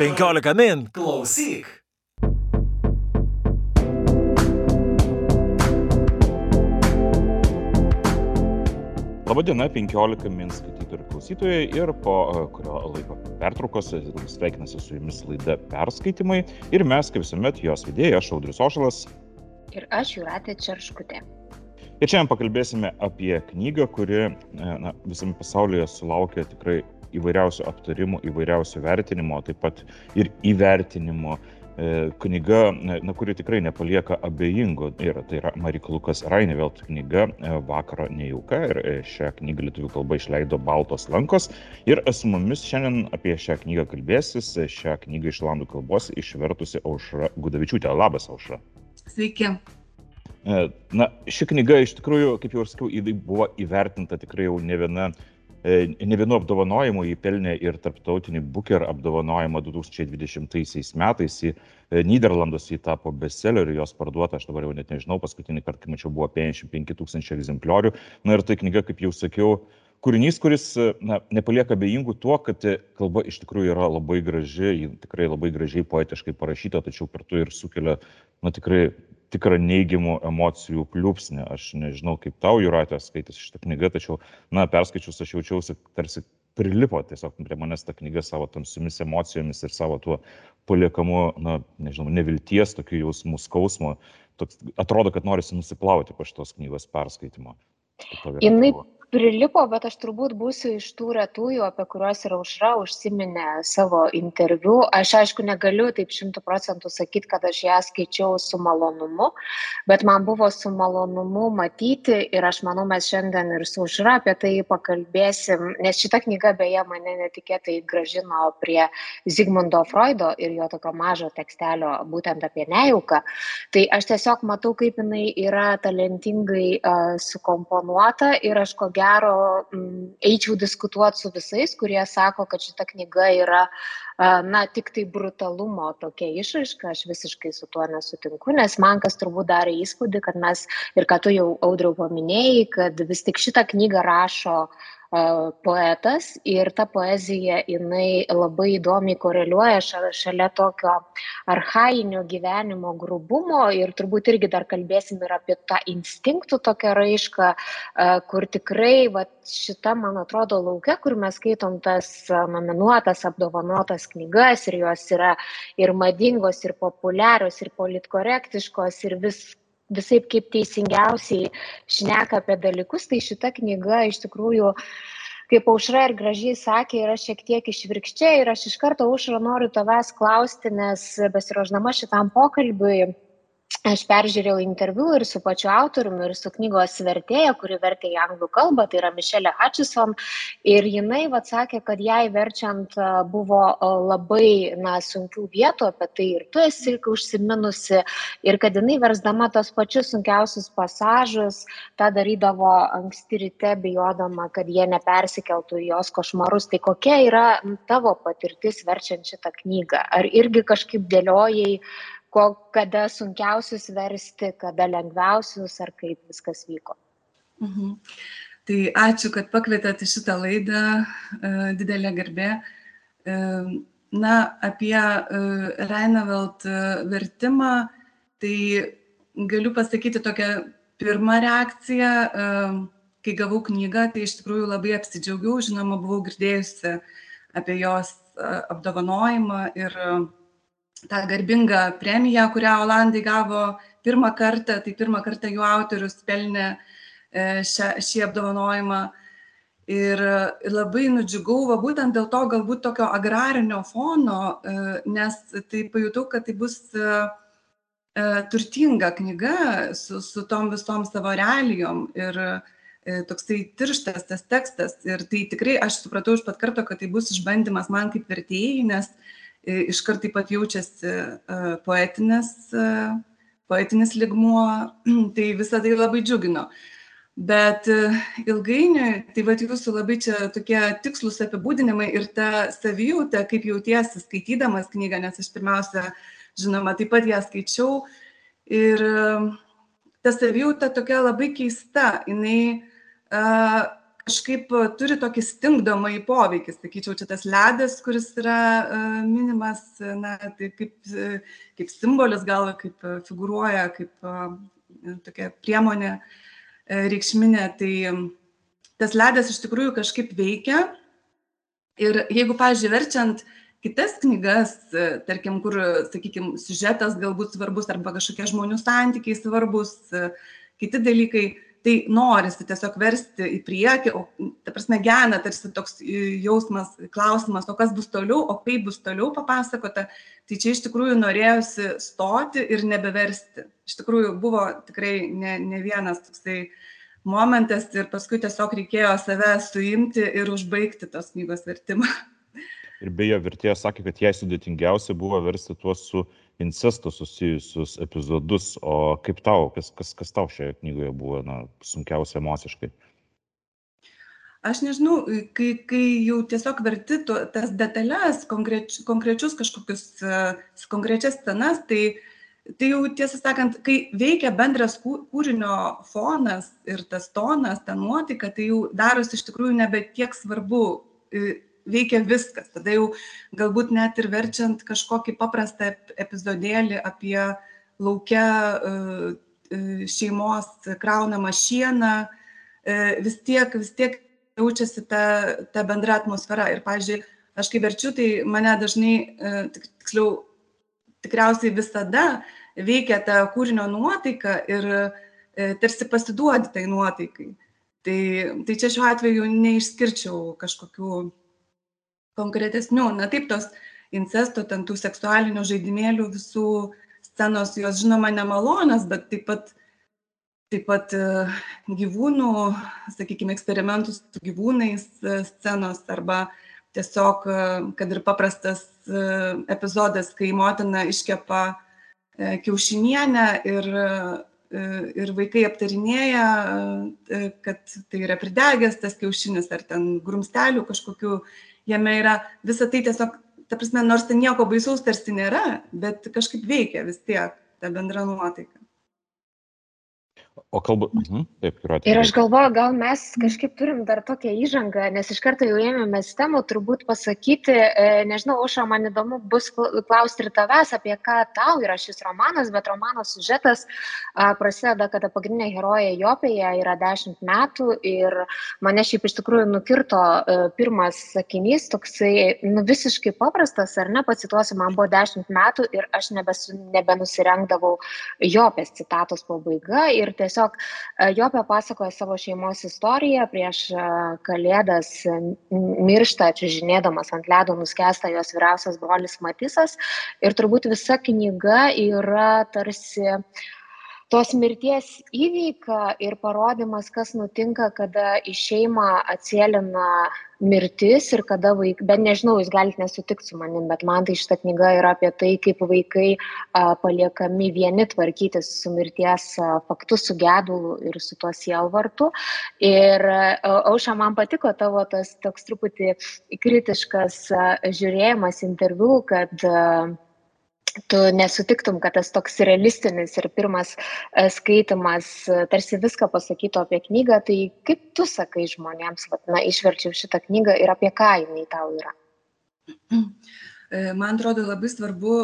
15 min. Klausyk. Labadiena, 15 min skaitytojų ir klausytojai ir po e, kurio laiko pertraukos e, sveikinasi su jumis laida perskaitimai ir mes, kaip visuomet, jos vedėjai, aš Audrius Ošalas. Ir aš Juratė Čerškutė. Ir šiandien pakalbėsime apie knygą, kuri e, na, visame pasaulyje sulaukia tikrai įvairiausių aptarimų, įvairiausių vertinimų, taip pat ir įvertinimų. E, knyga, na, kuri tikrai nepalieka abejingų, yra, tai yra Marik Lukas Rainevelt knyga e, Vakaro nejauka ir e, šią knygą lietuvių kalba išleido Baltos lankos. Ir su mumis šiandien apie šią knygą kalbėsis, šią knygą iš landų kalbos išvertusi Aušra Gudavičiūtė. Labas, Aušra. Sveiki. Na, ši knyga iš tikrųjų, kaip jau ir sakiau, buvo įvertinta tikrai jau ne viena ne vienu apdovanojimu jį pelnė ir tarptautinį Booker apdovanojimą 2020 metais. E, Niderlanduose jį tapo bestselleriu, jos parduota, aš dabar jau net nežinau, paskutinį kartą, kai mačiau, buvo 55 tūkstančių egzempliorių. Na ir tai knyga, kaip jau sakiau, kūrinys, kuris na, nepalieka bejingų tuo, kad kalba iš tikrųjų yra labai graži, tikrai labai gražiai poetiškai parašyta, tačiau kartu ir sukelia, na tikrai tikrą neigiamų emocijų pliūpsnį. Aš nežinau, kaip tau, Juratė, skaitys šitą knygą, tačiau, na, perskaičius aš jaučiausi tarsi prilipo tiesiog prie manęs ta knyga savo tamsiomis emocijomis ir savo tuo paliekamu, na, nežinau, nevilties, tokiu jausmų skausmu. Toks, atrodo, kad norisi nusiplauti po šitos knygos perskaitimo. Jinai prilipo, bet aš turbūt būsiu iš tų retųjų, apie kuriuos ir aušra užsiminė savo interviu. Aš aišku negaliu taip šimtų procentų sakyti, kad aš ją skaičiau su malonumu, bet man buvo su malonumu matyti ir aš manau, mes šiandien ir su aušra apie tai pakalbėsim, nes šita knyga beje mane netikėtai gražino prie Zygmundo Freudo ir jo tokio mažo tekstelio būtent apie nejauką. Tai aš tiesiog matau, kaip jinai yra talentingai uh, sukomponuota ir aš ko gero gero eičiau diskutuoti su visais, kurie sako, kad šita knyga yra, na, tik tai brutalumo tokia išraiška, aš visiškai su tuo nesutinku, nes man kas turbūt darė įspūdį, kad mes ir ką tu jau audriau paminėjai, kad vis tik šitą knygą rašo uh, poetas ir ta poezija jinai labai įdomiai koreliuoja šalia tokio archainio gyvenimo grubumo ir turbūt irgi dar kalbėsim ir apie tą instinktų tokią raišką, kur tikrai va, šita, man atrodo, laukia, kur mes skaitom tas nominuotas, apdovanotas knygas ir jos yra ir madingos, ir populiarios, ir politkorektiškos, ir vis visaip kaip teisingiausiai šneka apie dalykus, tai šita knyga iš tikrųjų kaip aušra ir gražiai sakė, yra šiek tiek išvirkščiai ir aš iš karto aušra noriu tavęs klausti, nes besiroždama šitam pokalbiui aš peržiūrėjau interviu ir su pačiu autoriumi, ir su knygos vertėja, kuri vertė į anglų kalbą, tai yra Mišelė Hutchison. Ir jinai atsakė, kad jai verčiant buvo labai na, sunkių vietų, apie tai ir tu esi užsiminusi, ir kad jinai versdama tos pačius sunkiausius pasažus, tą darydavo anksti ryte, bijodama, kad jie nepersikeltų į jos košmarus. Tai kokia yra tavo patirtis verčiant šitą knygą? Ar irgi kažkaip dėliojai ko, kada sunkiausius versti, kada lengviausius ar kaip viskas vyko. Mhm. Tai ačiū, kad pakvietėte šitą laidą, e, didelė garbė. E, na, apie e, Reinevelt vertimą, tai galiu pasakyti tokią pirmą reakciją, kai gavau knygą, tai iš tikrųjų labai apsidžiaugiau, žinoma, buvau girdėjusi apie jos apdovanojimą ir tą garbingą premiją, kurią Olandai gavo pirmą kartą, tai pirmą kartą jų autorius pelnė e, šią, šį apdovanojimą. Ir labai nudžiugau, va, būtent dėl to galbūt tokio agrarinio fono, e, nes tai pajutau, kad tai bus e, turtinga knyga su, su tom visom savo realijom ir toksai tirštas tas tekstas. Ir tai tikrai aš supratau iš pat karto, kad tai bus išbandymas man kaip vertėjai, nes uh, iškart taip pat jaučiasi poetinis, poetinis ligmuo, tai visą tai labai džiugino. Bet ilgainiui, tai va jūsų labai čia tokie tikslus apibūdinimai ir ta savijūta, kaip jautiesi skaitydamas knygą, nes aš pirmiausia, žinoma, taip pat ją skaičiau. Ir ta savijūta tokia labai keista, jinai uh, kažkaip turi tokį stingdomąjį poveikį, sakyčiau, čia tas ledas, kuris yra minimas, na, tai kaip, kaip simbolis gal, kaip figuruoja, kaip tokia priemonė reikšminė, tai tas ledas iš tikrųjų kažkaip veikia. Ir jeigu, pažiūrėjau, verčiant kitas knygas, tarkim, kur, sakykime, siužetas galbūt svarbus arba kažkokie žmonių santykiai svarbus, kiti dalykai, tai norisi tiesiog versti į priekį, o, ta prasme, gena tarsi toks jausmas, klausimas, o kas bus toliau, o kaip bus toliau papasakota, tai čia iš tikrųjų norėjusi stoti ir nebeversti. Iš tikrųjų buvo tikrai ne, ne vienas toksai momentas ir paskui tiesiog reikėjo save suimti ir užbaigti tos knygos vertimą. Ir beje, vertėjas sakė, kad jai sudėtingiausia buvo versti tuos su incestu susijusius epizodus, o kaip tau, kas, kas, kas tau šioje knygoje buvo na, sunkiausia emociškai? Aš nežinau, kai, kai jau tiesiog verti to, tas detalės, konkreč, konkrečius kažkokius, konkrečias scenas, tai, tai jau tiesą sakant, kai veikia bendras kūrinio fonas ir tas tonas, ta nuotaika, tai jau darosi iš tikrųjų nebe tiek svarbu veikia viskas. Tada jau galbūt net ir verčiant kažkokį paprastą epizodėlį apie laukia e, e, šeimos kraunamą šieną, e, vis tiek, vis tiek jaučiasi ta, ta bendra atmosfera. Ir, pavyzdžiui, aš kai verčiu, tai mane dažnai, tiksliau, tikriausiai visada veikia ta kūrinio nuotaika ir tarsi pasiduodi tai nuotaikai. Tai, tai čia šiuo atveju neišskirčiau kažkokių konkretesnių. Na taip, tos incesto, ten tų seksualinių žaidimėlių visų scenos, jos žinoma nemalonios, bet taip pat, taip pat e, gyvūnų, sakykime, eksperimentus su gyvūnais e, scenos arba tiesiog, e, kad ir paprastas epizodas, kai motina iškepa kiaušinienę ir, ir vaikai aptarinėja, kad tai yra pridegęs tas kiaušinis ar ten grumstelių kažkokių jame yra visa tai tiesiog, ta prasme, nors ten nieko baisaus tarsi nėra, bet kažkaip veikia vis tiek ta bendra nuotaika. O kalbu, mhm, taip, yra. Ir aš galvoju, gal mes kažkaip turim dar tokią įžangą, nes iš karto jau ėmėmės temų, turbūt pasakyti, e, nežinau, Oša, man įdomu bus klausti ir tavęs, apie ką tau yra šis romanas, bet romano sužetas prasideda, kada pagrindinė herojė Jopėje yra 10 metų ir mane šiaip iš tikrųjų nukirto e, pirmas sakinys, toksai nu, visiškai paprastas, ar ne, pacituosiu, man buvo 10 metų ir aš nebesu, nebenusirengdavau Jopės citatos pabaiga ir tiesiog e, Jopė pasakoja savo šeimos istoriją, prieš e, kalėdas miršta, čiūžinėdamas ant ledo nuskesta jos vyriausias brolis Matisas. Ir turbūt visa knyga yra tarsi uh, tos mirties įveika ir parodymas, kas nutinka, kada į šeimą atsėlina mirtis ir kada vaikai, bet nežinau, jūs galite nesutikti su manim, bet man tai šita knyga yra apie tai, kaip vaikai a, paliekami vieni tvarkytis su mirties a, faktu, su gedulu ir su tuo sielvartu. Ir aušia, man patiko tavo tas toks truputį kritiškas a, žiūrėjimas interviu, kad a, tu nesutiktum, kad tas toks realistinis ir pirmas e, skaitimas e, tarsi viską pasakytų apie knygą, tai kaip tu sakai žmonėms, vat, na, išverčiau šitą knygą ir apie ką jinai tau yra? E, man atrodo labai svarbu,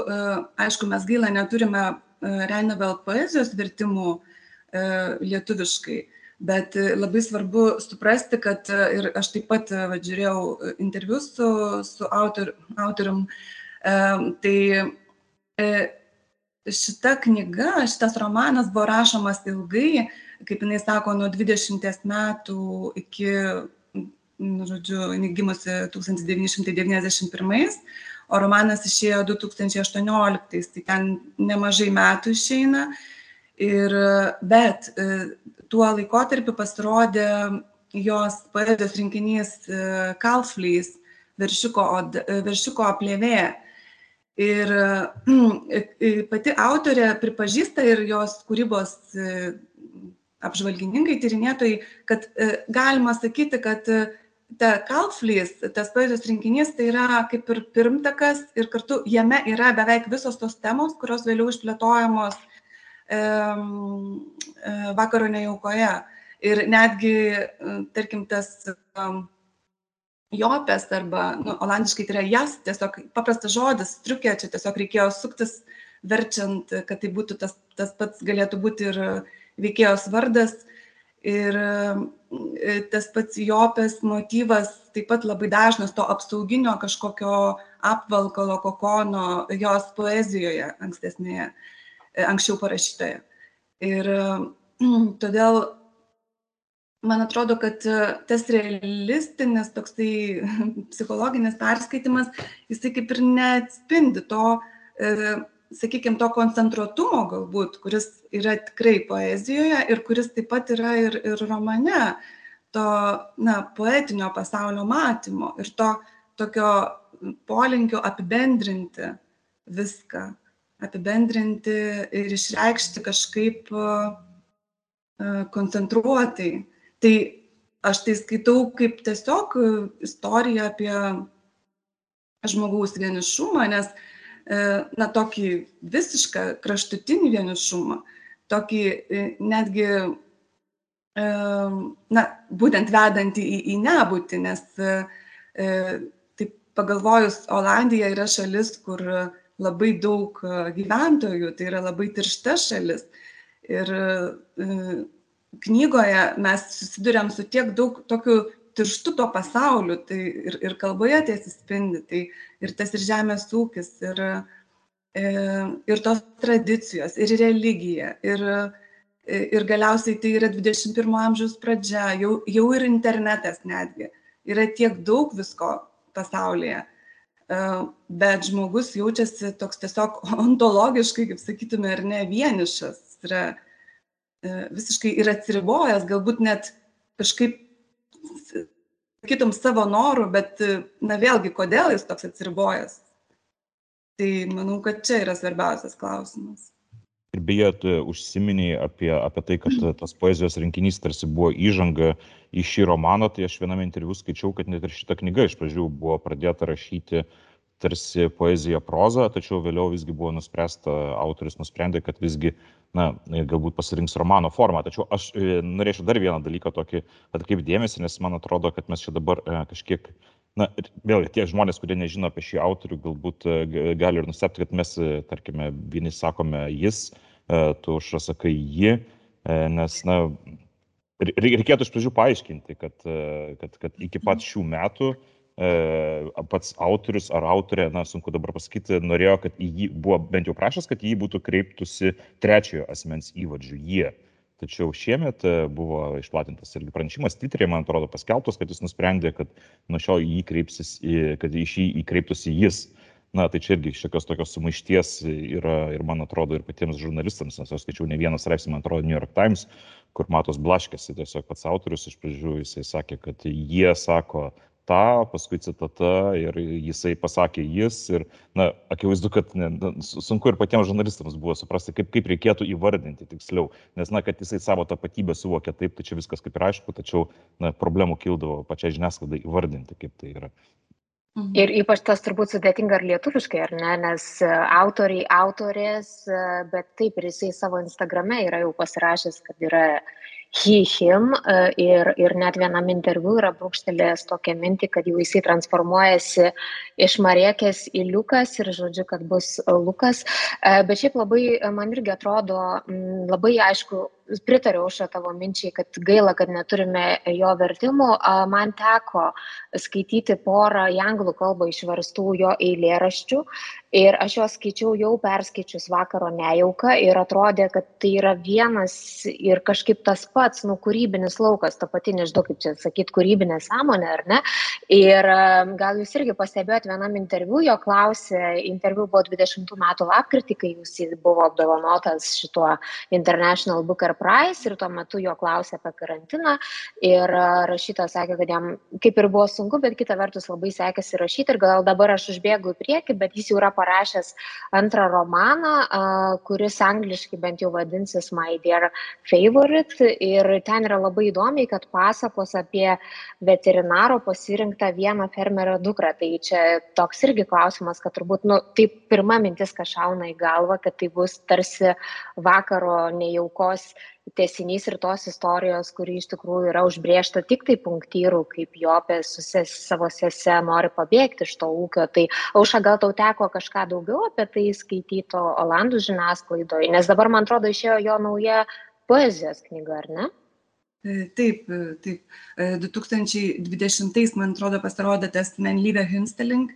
aišku, mes gaila neturime Reinavel poezijos vertimų lietuviškai, bet labai svarbu suprasti, kad ir aš taip pat va, žiūrėjau interviu su, su autor, autorium, tai E, šita knyga, šitas romanas buvo rašomas ilgai, kaip jinai sako, nuo 20 metų iki, nu, žodžiu, gimusi 1991, o romanas išėjo 2018, tai ten nemažai metų išeina. Ir, bet e, tuo laikotarpiu pasirodė jos poezijos rinkinys e, Kalflys, veršiuko, veršiuko plėvė Ir pati autorė pripažįsta ir jos kūrybos e, apžvalgininkai, tyrinėtojai, kad e, galima sakyti, kad e, ta Kalflys, tas poezijos rinkinys, tai yra kaip ir pirmtakas ir kartu jame yra beveik visos tos temos, kurios vėliau išplėtojamos e, vakaro nejaukoje. Ir netgi, tarkim, tas jopės arba, nu, olandiškai tai yra jas, tiesiog paprastas žodis, striukė, čia tiesiog reikėjo suktis verčiant, kad tai būtų tas, tas pats galėtų būti ir veikėjos vardas. Ir tas pats jopės motyvas taip pat labai dažnas to apsauginio kažkokio apvalkalo kokono jos poezijoje ankstesnėje, anksčiau parašytoje. Ir todėl man atrodo, kad tas realistinis toksai psichologinis perskaitimas, jisai kaip ir neatspindi to sakykime, to koncentruotumo galbūt, kuris yra tikrai poezijoje ir kuris taip pat yra ir, ir romane, to na, poetinio pasaulio matymo ir to tokio polinkio apibendrinti viską, apibendrinti ir išreikšti kažkaip koncentruotai. Tai aš tai skaitau kaip tiesiog istoriją apie žmogaus vienišumą, nes E, na, tokį visišką kraštutinį vienišumą, tokį e, netgi, e, na, būtent vedantį į, į nebūtį, nes taip pagalvojus, Olandija yra šalis, kur labai daug gyventojų, tai yra labai tiršta šalis. Ir knygoje mes susidurėm su tiek daug tokių tirštu tuo pasauliu, tai ir, ir kalboje tai atsispindi, tai ir tas ir žemės ūkis, ir, e, ir tos tradicijos, ir religija, ir, ir galiausiai tai yra 21 amžiaus pradžia, jau, jau ir internetas netgi. Yra tiek daug visko pasaulyje, e, bet žmogus jaučiasi toks tiesiog ontologiškai, kaip sakytume, ar ne vienišas, yra visiškai ir atsiribojęs, galbūt net kažkaip sakytum savo norų, bet, na vėlgi, kodėl jis toks atsiribojęs? Tai manau, kad čia yra svarbiausias klausimas. Ir beje, užsiminiai apie, apie tai, kad tas poezijos rinkinys tarsi buvo įžanga į šį romaną, tai aš viename interviu skaičiau, kad net ir šita knyga iš pradžių buvo pradėta rašyti tarsi poezija proza, tačiau vėliau visgi buvo nuspręsta, autoris nusprendė, kad visgi na, galbūt pasirinks romano formą. Tačiau aš e, norėčiau dar vieną dalyką tokį atkreipti dėmesį, nes man atrodo, kad mes čia dabar e, kažkiek, na, vėlgi tie žmonės, kurie nežino apie šį autorių, galbūt e, gali ir nustebti, kad mes, tarkime, vieni sakome jis, tu užsakai ji, nes, na, reikėtų iš pradžių paaiškinti, kad, kad, kad iki pat šių metų pats autorius ar autorė, na, sunku dabar pasakyti, norėjo, kad į jį buvo bent jau prašęs, kad į jį būtų kreiptusi trečiojo asmens įvardžių jie. Tačiau šiemet buvo išplatintas irgi pranešimas, Twitter'e, man atrodo, paskelbtas, kad jis nusprendė, kad nuo šiol jį kreipsis, kad iš jį kreiptųsi jis. Na, tai čia irgi šiokios tokios sumaišties yra ir man atrodo ir patiems žurnalistams, nes aš skaičiau ne vieną straipsnį, man atrodo, New York Times, kur matos blaškėsi, tiesiog pats autorius iš pradžių jisai sakė, kad jie sako tą, paskui citata ir jisai pasakė jis ir, na, akivaizdu, kad ne, sunku ir patiems žurnalistams buvo suprasti, kaip, kaip reikėtų įvardinti tiksliau, nes, na, kad jisai savo tapatybę suvokė taip, tai čia viskas kaip ir aišku, tačiau, na, problemų kildavo pačiai žiniasklaidai įvardinti, kaip tai yra. Mhm. Ir ypač tas turbūt sudėtinga ir lietuviškai, ar ne, nes e, autoriai, autorės, e, bet taip ir jisai savo Instagrame yra jau pasirašęs, kad yra he, him e, ir, ir net vienam interviu yra brūkštelėjęs tokią mintį, kad jau jisai transformuojasi iš Mariekės į Liukas ir žodžiu, kad bus Lukas. E, bet šiaip labai man irgi atrodo labai aišku pritariau šią tavo minčiai, kad gaila, kad neturime jo vertimų. Man teko skaityti porą į anglų kalbą išverstų jo eilėraščių ir aš juos skaičiau jau perskaičius vakaro nejauką ir atrodė, kad tai yra vienas ir kažkaip tas pats, nu, kūrybinis laukas, ta pati, nežinau, kaip čia sakyti, kūrybinė sąmonė, ar ne? Ir gal jūs irgi pastebėjot vienam interviu, jo klausė, interviu buvo 20 metų lapkritį, kai jūs buvo apdovanotas šituo International Booker Price ir tuo metu jo klausė apie karantiną ir rašytojas sakė, kad jam kaip ir buvo sunku, bet kita vertus labai sekėsi rašyti ir gal dabar aš užbėgu į priekį, bet jis jau yra parašęs antrą romaną, kuris angliškai bent jau vadinsis My Dear Favorite ir ten yra labai įdomiai, kad pasakos apie veterinaro pasirinktą vieną fermerio dukrą. Tai čia toks irgi klausimas, kad turbūt, nu, tai pirma mintis, kas šauna į galvą, kad tai bus tarsi vakaro nejaukos tesinys ir tos istorijos, kuri iš tikrųjų yra užbriešta tik tai punktyrų, kaip Jopė su ses, savo sese nori pabėgti iš to ūkio. Tai auša gal tau teko kažką daugiau apie tai skaityto Olandų žiniasklaidoje, nes dabar man atrodo išėjo jo nauja poezijos knyga, ar ne? E, taip, e, taip. 2020, e, man atrodo, pasirodė tas Menlyve Hinsteling,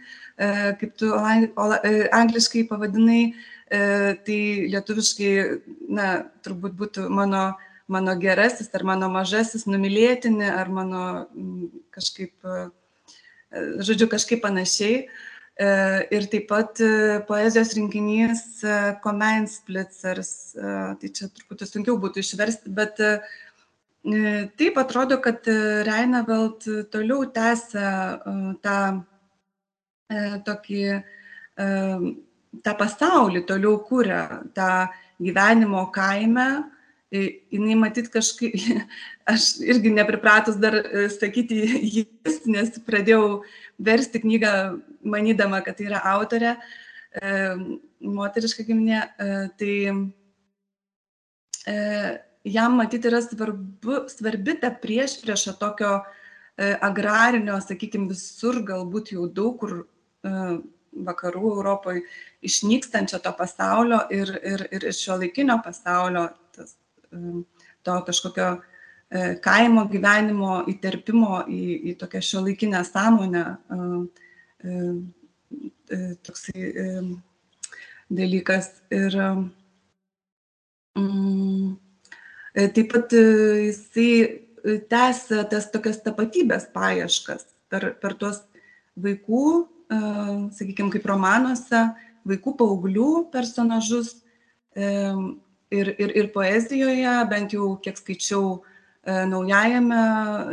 kaip tu angliškai pavadinai, tai lietuviškai, na, turbūt būtų mano, mano gerasis ar mano mažasis numylėtini, ar mano kažkaip, žodžiu, kažkaip panašiai. Ir taip pat poezijos rinkinys Komensplitzers, tai čia truputį sunkiau būtų išversti, bet E, taip atrodo, kad e, Reinevelt toliau tęsia e, tą tokį tą pasaulį, toliau kūrė tą gyvenimo kaime. Jis matyt kažkaip, aš irgi nepripratus dar sakyti jis, nes pradėjau versti knygą manydama, kad tai yra autorė, moteriška giminė, tai jam matyt yra svarbu, svarbi ta priešprieša tokio e, agrarinio, sakykime, visur galbūt jau daug kur e, vakarų Europoje išnykstančio to pasaulio ir, ir, ir šio laikinio pasaulio, tas, to kažkokio e, kaimo gyvenimo įterpimo į, į tokią šio laikinę sąmonę. E, e, toksai dalykas. Ir mm, taip pat jisai tęsia tas tokias tapatybės paieškas per, per tuos vaikų, sakykime, kaip romanuose, vaikų paauglių personažus ir, ir, ir poezijoje, bent jau kiek skaičiau naujajame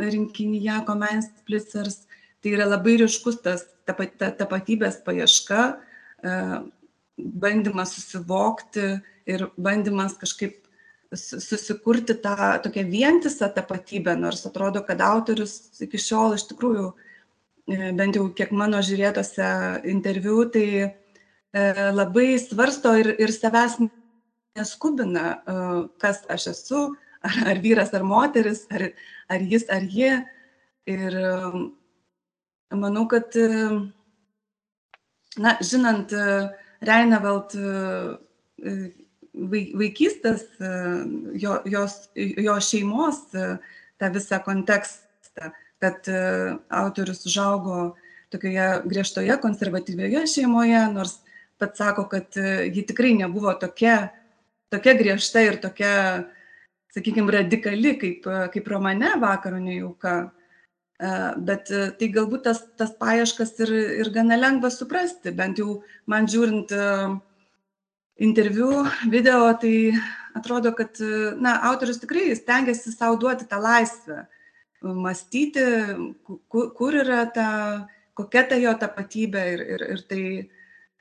rinkinyje Komens Splitzers, tai yra labai ryškus tas tapatybės paieška, bandymas susivokti ir bandymas kažkaip susikurti tą tokią vientisą tapatybę, nors atrodo, kad autorius iki šiol iš tikrųjų, e, bent jau kiek mano žiūrėtose interviu, tai e, labai svarsto ir, ir savęs neskubina, e, kas aš esu, ar, ar vyras, ar moteris, ar, ar jis, ar ji. Ir manau, kad, na, žinant Reinevelt vaikystės, e, jo, jos, jo šeimos e, tą visą kontekstą, kad e, autorius užaugo tokioje griežtoje konservatyvioje šeimoje, nors pats sako, kad ji tikrai nebuvo tokia, tokia griežta ir tokia, sakykime, radikali kaip, kaip romane vakaro nejauka. Bet tai galbūt tas, tas paieškas ir, ir gana lengva suprasti, bent jau man žiūrint interviu, video, tai atrodo, kad na, autorius tikrai stengiasi savo duoti tą laisvę, mąstyti, kur, kur yra ta, kokia ta jo tapatybė ir, ir, ir tai,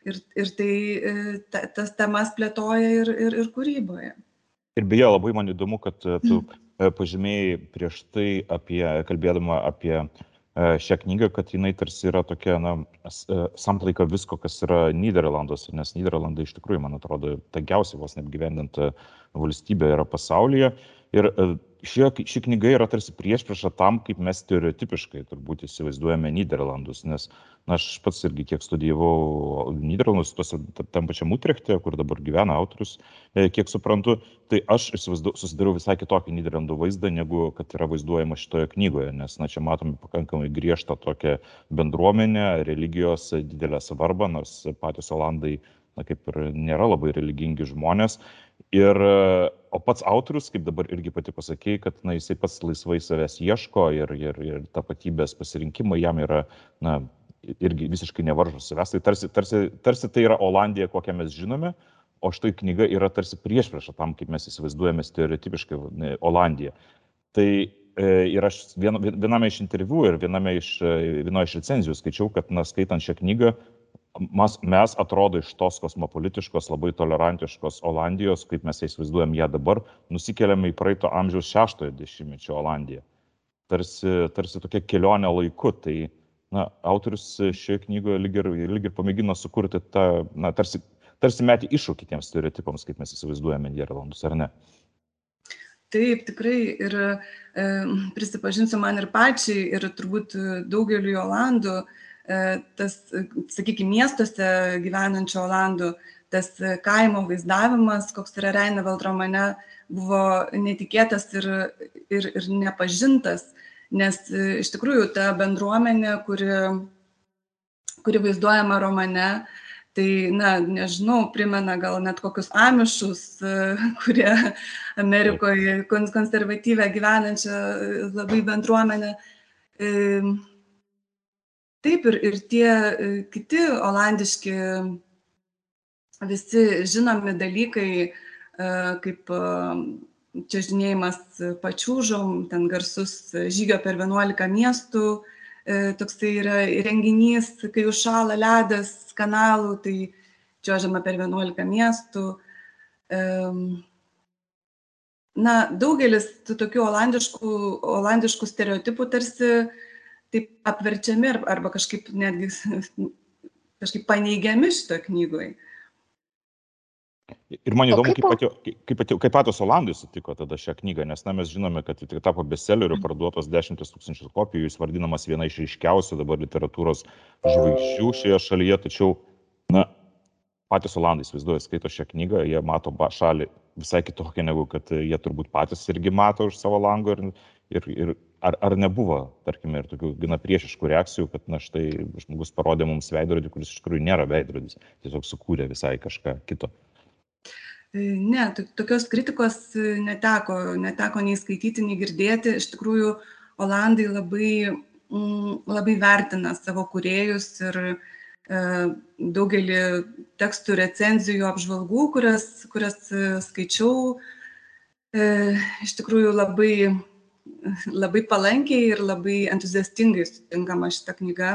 ir, ir tai e, ta, tas temas plėtoja ir, ir, ir kūryboje. Ir beje, labai man įdomu, kad e, tu mm. pažymėjai prieš tai apie, kalbėdama apie E, šią knygą, kad jinai tarsi yra tokia, na, e, samplaika visko, kas yra Niderlanduose, nes Niderlandai iš tikrųjų, man atrodo, tankiausiai vos neapgyvendinta valstybė yra pasaulyje. Ir e, ši, knyga yra tarsi priešprieša tam, kaip mes stereotipiškai turbūt įsivaizduojame Niderlandus, nes na, aš pats irgi kiek studijavau Niderlandus, tuose tam pačiam Utrechte, kur dabar gyvena autorius, e, kiek suprantu, tai aš susidariau visai kitokį Niderlandų vaizdą, negu kad yra vaizduojama šitoje knygoje, nes na, čia matome pakankamai griežtą tokią bendruomenę, religijos didelę svarbą, nors patys Olandai na, kaip ir nėra labai religingi žmonės. Ir, o pats autorius, kaip dabar irgi pati pasakėjai, kad na, jisai pats laisvai savęs ieško ir, ir, ir tapatybės pasirinkimai jam yra na, irgi visiškai nevaržo savęs. Tai tarsi, tarsi, tarsi tai yra Olandija, kokią mes žinome, o štai knyga yra tarsi prieš priešą tam, kaip mes įsivaizduojame stereotipiškai ne, Olandiją. Tai e, ir aš vien, viename iš interviu ir viename iš, e, vienoje iš recenzijų skaičiau, kad, na, skaitant šią knygą, mes, mes atrodo iš tos kosmopolitiškos, labai tolerantiškos Olandijos, kaip mes įsivaizduojam ją dabar, nusikeliame į praeito amžiaus šeštojo dešimtmečio Olandiją. Tarsi, tarsi tokia kelionė laiku. Tai na, autorius šioje knygoje lyg ir, lyg ir pamėgino sukurti tą, na, tarsi, tarsi metį iššūkį tiems stereotipams, kaip mes įsivaizduojame Niderlandus, ar ne? Taip, tikrai ir e, prisipažinsiu man ir pačiai, ir turbūt daugeliu Olandų, e, tas, sakykime, miestuose gyvenančių Olandų, tas kaimo vaizdavimas, koks yra Reineveld romane, buvo netikėtas ir, ir, ir nepažintas, nes e, iš tikrųjų ta bendruomenė, kuri, kuri vaizduojama romane, tai na nežinau primena gal net kokius amišus e, kurie amerikoje konservatyvią gyvenančią e, labai bendruomenę. E, taip ir ir tie kiti olandiški visi žinomi dalykai kaip čiuožinėjimas pačiūžom ten garsus žygio per vienuolika miestų E, toksai yra renginys, kai užšala ledas kanalų, tai čiuožiama per 11 miestų. Na, daugelis tų tokių olandiškų, olandiškų stereotipų tarsi taip apverčiami arba kažkaip netgi kažkaip paneigiami šitoje knygoje. Ir man įdomu, kaip, patio, kaip, patio, kaip patos Olandai sutiko tada šią knygą, nes na, mes žinome, kad tai tapo bestselleriu, parduotos dešimtis tūkstančių kopijų, jis vadinamas viena iš ryškiausių dabar literatūros žvaigždžių šioje šalyje, tačiau, na, patys Olandai įsivaizduoja, skaito šią knygą, jie mato šalį visai kitokią, negu kad jie turbūt patys irgi mato už savo lango ir, ir, ir ar, ar nebuvo, tarkime, ir tokių gana priešiškų reakcijų, kad na štai žmogus parodė mums veidrodį, kuris iš tikrųjų nėra veidrodis, tiesiog sukūrė visai kažką kito. E, ne, tokios kritikos e, neteko, neteko nei skaityti, nei girdėti. Iš tikrųjų, Olandai labai, mm, labai vertina savo kuriejus ir e, daugelį tekstų, recenzijų, apžvalgų, kurias, kurias skaičiau, iš tikrųjų labai, labai palankiai ir labai entuziastingai sutinkama šitą knygą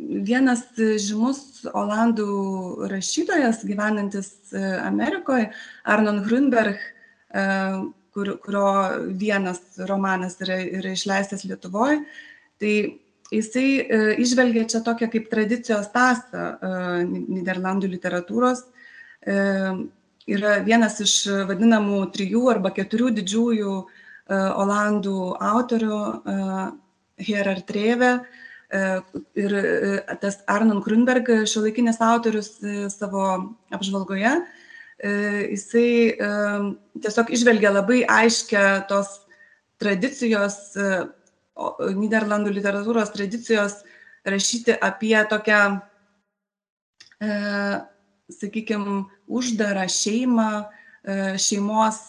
vienas žymus olandų rašytojas gyvenantis e, Amerikoje, Arnon Grunberg, e, kur, kurio vienas romanas yra, yra išleistas Lietuvoje, tai jisai e, išvelgia čia tokią kaip tradicijos tasą Niderlandų literatūros. Yra vienas iš vadinamų trijų arba keturių didžiųjų olandų autorių, Herard Treve, E, ir e, tas Arnon Grunberg, šiuolaikinis autorius e, savo apžvalgoje, jisai tiesiog išvelgia labai aiškę tos tradicijos, Niderlandų literatūros tradicijos rašyti apie tokią, sakykime, uždarą šeimą, šeimos,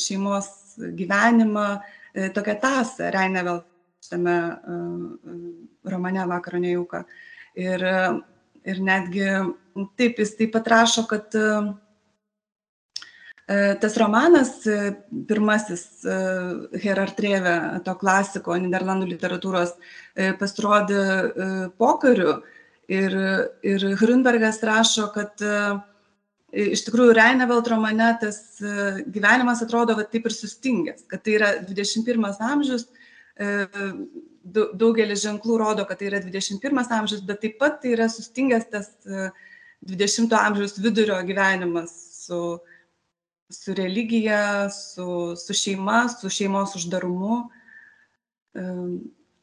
šeimos gyvenimą, tokią tasą Reinevelt tame romane Vakaro nejauka. Ir, ir netgi taip, jis taip pat rašo, kad tas romanas, pirmasis Herard Treve, to klasiko Niderlandų literatūros, pasirodė pokariu. Ir, ir Grunbergas rašo, kad iš tikrųjų Reinevelt romane tas gyvenimas atrodo va, taip ir sustingęs, kad tai yra 21 amžius, daugelis ženklų rodo, kad tai yra 21 amžius, bet taip pat tai yra sustingęs tas 20 amžiaus vidurio gyvenimas su, su religija, su, su šeima, su šeimos uždarumu.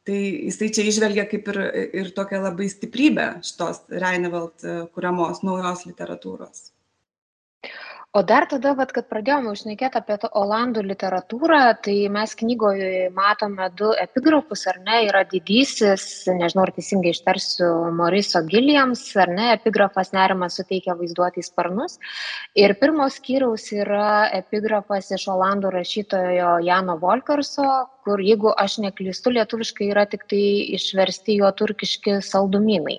Tai jisai čia išvelgia kaip ir, ir tokią labai stiprybę šitos Reinevelt kuriamos naujos literatūros. O dar tada, vat, kad pradėjome užnekėti apie olandų literatūrą, tai mes knygoje matome du epigrafus, ar ne, yra didysis, nežinau, ar teisingai ištarsiu, Moriso Gilliams, ar ne, epigrafas nerimas suteikia vaizduoti į sparnus. Ir pirmos skyriaus yra epigrafas iš olandų rašytojo Jano Volkerso, kur, jeigu aš neklystu, lietuviškai yra tik tai išversti jo turkiški saldumynai.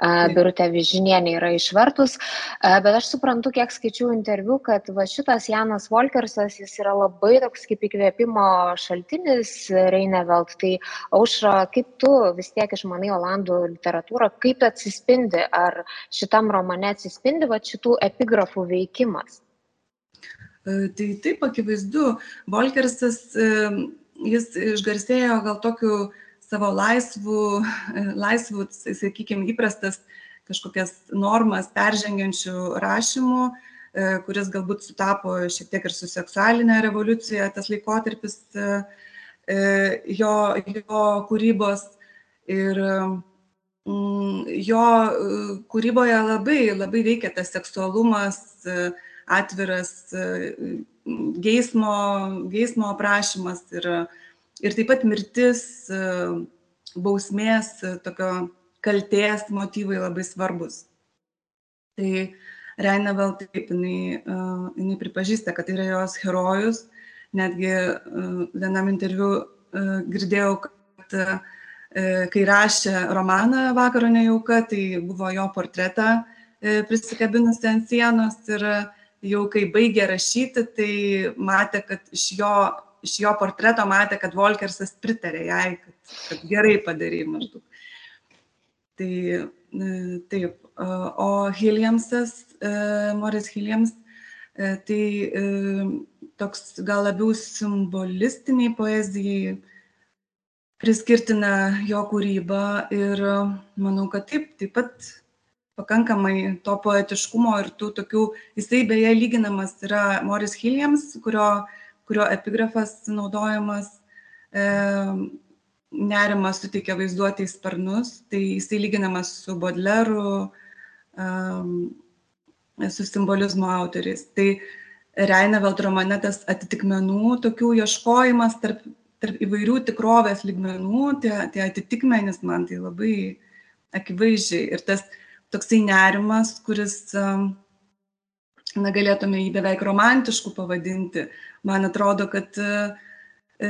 Birutė Vižinienė yra išvertus, bet aš suprantu, kiek skaičiau interviu, kad va šitas Janas Volkersas, jis yra labai toks kaip įkvėpimo šaltinis Reinevelt. Tai aušra, kaip tu vis tiek išmanai Olandų literatūrą, kaip atsispindi, ar šitam romane atsispindi va šitų epigrafų veikimas? E, tai taip akivaizdu, Volkersas, jis išgarsėjo gal tokiu savo laisvų, laisvų sakykime, įprastas kažkokias normas peržengiančių rašymų, kuris galbūt sutapo šiek tiek ir su seksualinė revoliucija, tas laikotarpis jo, jo kūrybos. Ir mm, jo kūryboje labai, labai veikia tas seksualumas, atviras geismo, geismo aprašymas ir, ir taip pat mirtis, bausmės, tokio kalties motyvai labai svarbus. Tai Reinevelt taip, jinai, jinai pripažįsta, kad tai yra jos herojus. Netgi vienam interviu girdėjau, kad kai rašė romaną Vakaro nejauka, tai buvo jo portretą prisikabinusi ant sienos ir jau kai baigė rašyti, tai matė, kad iš jo, iš jo portreto matė, kad Volkersas pritarė jai, kad, kad gerai padarė maždaug. Tai taip, o Hiliamsas, Moris Hiliams, tai toks gal labiau simbolistiniai poezijai priskirtina jo kūrybą ir manau, kad taip, taip pat pakankamai to poetiškumo ir tų tokių, jisai beje lyginamas yra Moris Hiliams, kurio, kurio epigrafas naudojamas e, nerimas suteikia vaizduotei sparnus, tai jisai lyginamas su Bodleru, um, su simbolizmo autoriais. Tai Reinevelt romane tas atitikmenų, tokių ieškojimas tarp, tarp įvairių tikrovės lygmenų, tie, tie atitikmenys man tai labai akivaizdžiai. Ir tas toksai nerimas, kuris, na, galėtume jį beveik romantiškų pavadinti. Man atrodo, kad e,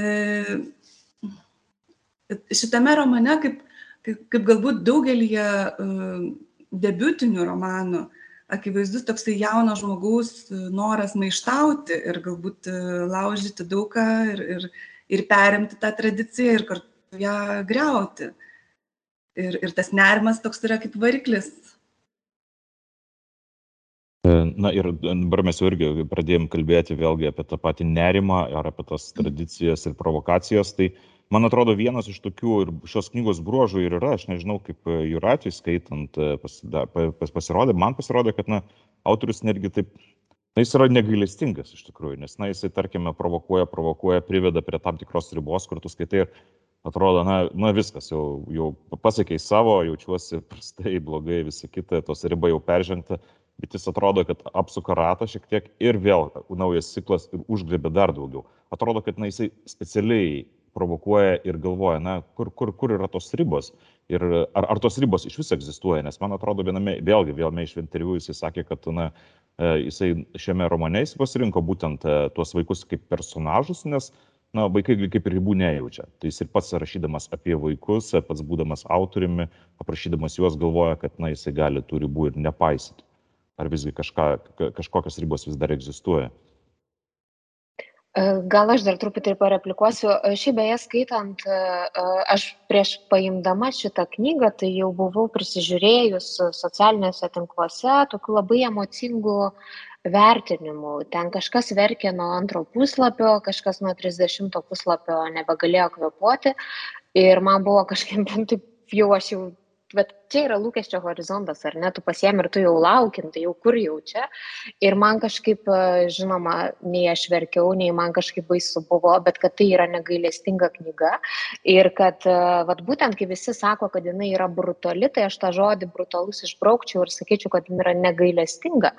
šitame romane, kaip, kaip, kaip galbūt daugelį uh, debutinių romanų, akivaizdus toksai jauno žmogaus noras maištauti ir galbūt laužyti daugą ir, ir, ir perimti tą tradiciją ir kartu ją greuti. Ir, ir tas nerimas toks yra kaip variklis. Na ir dabar mes jau irgi pradėjom kalbėti vėlgi apie tą patį nerimą ar apie tas tradicijas ir provokacijas. Tai man atrodo vienas iš tokių ir šios knygos bruožų ir yra, aš nežinau, kaip Juratui skaitant e, pasida, pas, pasirodė, man pasirodė, kad na, autorius netgi taip, na, jis yra negailestingas iš tikrųjų, nes, na, jisai, tarkime, provokuoja, provokuoja, priveda prie tam tikros ribos, kur tu skaitai ir atrodo, na, na viskas, jau, jau pasiekiai savo, jaučiuosi prastai, blogai, visa kita, tos riba jau peržengta, bet jis atrodo, kad apsuka ratą šiek tiek ir vėl naujas ciklas ir užgrebė dar daugiau. Atrodo, kad na, jisai specialiai provokuoja ir galvoja, na, kur, kur, kur yra tos ribos ir ar, ar tos ribos iš vis egzistuoja, nes man atrodo viename, vėlgi, vėlame iš interviu jisai sakė, kad, na, e, jisai šiame romane jis pasirinko būtent e, tuos vaikus kaip personažus, nes, na, vaikai kaip ir ribų nejaučia. Tai jis ir pats rašydamas apie vaikus, pats būdamas autoriumi, aprašydamas juos galvoja, kad, na, jisai gali tų ribų ir nepaisyti. Ar visgi kažką, kažkokios ribos vis dar egzistuoja. E, gal aš dar truputį pareplikuosiu. E, šiaip beje, skaitant, e, aš prieš paimdama šitą knygą, tai jau buvau prisižiūrėjus socialiniuose tinkluose tokių labai emocingų vertinimų. Ten kažkas verkė nuo antro puslapio, kažkas nuo 30 puslapio nebegalėjo kvepuoti. Ir man buvo kažkaip, taip jau aš jau bet čia yra lūkesčio horizontas, ar ne, tu pasiemi ir tu jau laukim, tai jau kur jau čia. Ir man kažkaip, e, žinoma, nei aš verkiau, nei man kažkaip baisu buvo, bet kad tai yra negailestinga knyga. Ir kad, e, vad būtent, kai visi sako, kad jinai yra brutali, tai aš tą žodį brutalus išbraukčiau ir sakyčiau, kad jinai yra negailestinga,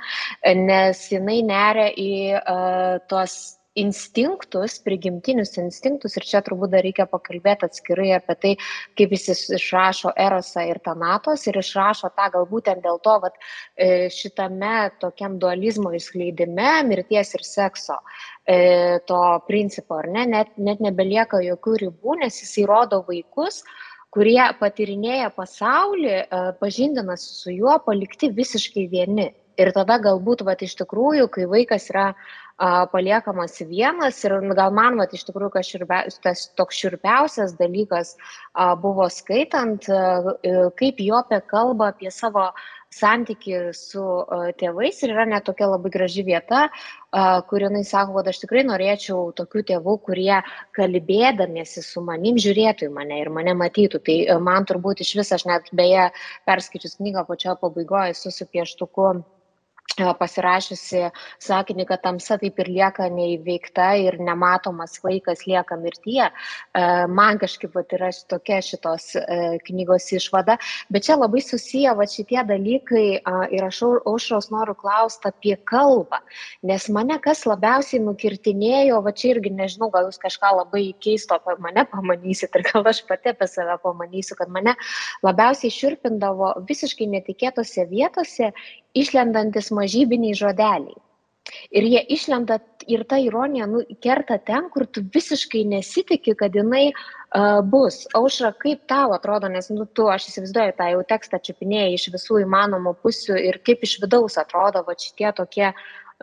nes jinai neria į uh, tos instinktus, prigimtinius instinktus ir čia turbūt dar reikia pakalbėti atskirai apie tai, kaip jis išrašo Erosą ir Tanatos ir išrašo tą galbūt būtent dėl to, kad e, šitame tokiam dualizmo išskleidime mirties ir sekso e, to principo, ar ne, net, net nebelieka jokių ribų, nes jis įrodo vaikus, kurie patirinėja pasaulį, e, pažindinasi su juo, palikti visiškai vieni. Ir tada galbūt, va, iš tikrųjų, kai vaikas yra paliekamas vienas ir gal man, vat, iš tikrųjų, kas širbe, tas toks širpiausias dalykas buvo skaitant, kaip Jopė kalba apie savo santyki su tėvais ir yra net tokia labai graži vieta, kur jinai sako, kad aš tikrai norėčiau tokių tėvų, kurie kalbėdamiesi su manim žiūrėtų į mane ir mane matytų. Tai man turbūt iš vis, aš net beje perskaičius knygą pačioje pabaigoje esu su pieštuku pasirašiusi sakinį, kad tamsa taip ir lieka neįveikta ir nematomas vaikas lieka mirtyje. Man kažkaip vat, yra tokia šitos knygos išvada, bet čia labai susiję va, šitie dalykai ir aš aušros noriu klausti apie kalbą, nes mane kas labiausiai nukirtinėjo, va čia irgi nežinau, gal jūs kažką labai keisto apie mane pamanysit ir gal aš pati apie save pamanysiu, kad mane labiausiai širpindavo visiškai netikėtose vietose išlendantis mažybiniai žodeliai. Ir jie išlenda ir ta ironija nu, kerta ten, kur tu visiškai nesitikė, kad jinai uh, bus. Aušra, kaip tau atrodo, nes nu, tu, aš įsivaizduoju, tą jau tekstą čiupinėjai iš visų įmanomų pusių ir kaip iš vidaus atrodo va šitie tokie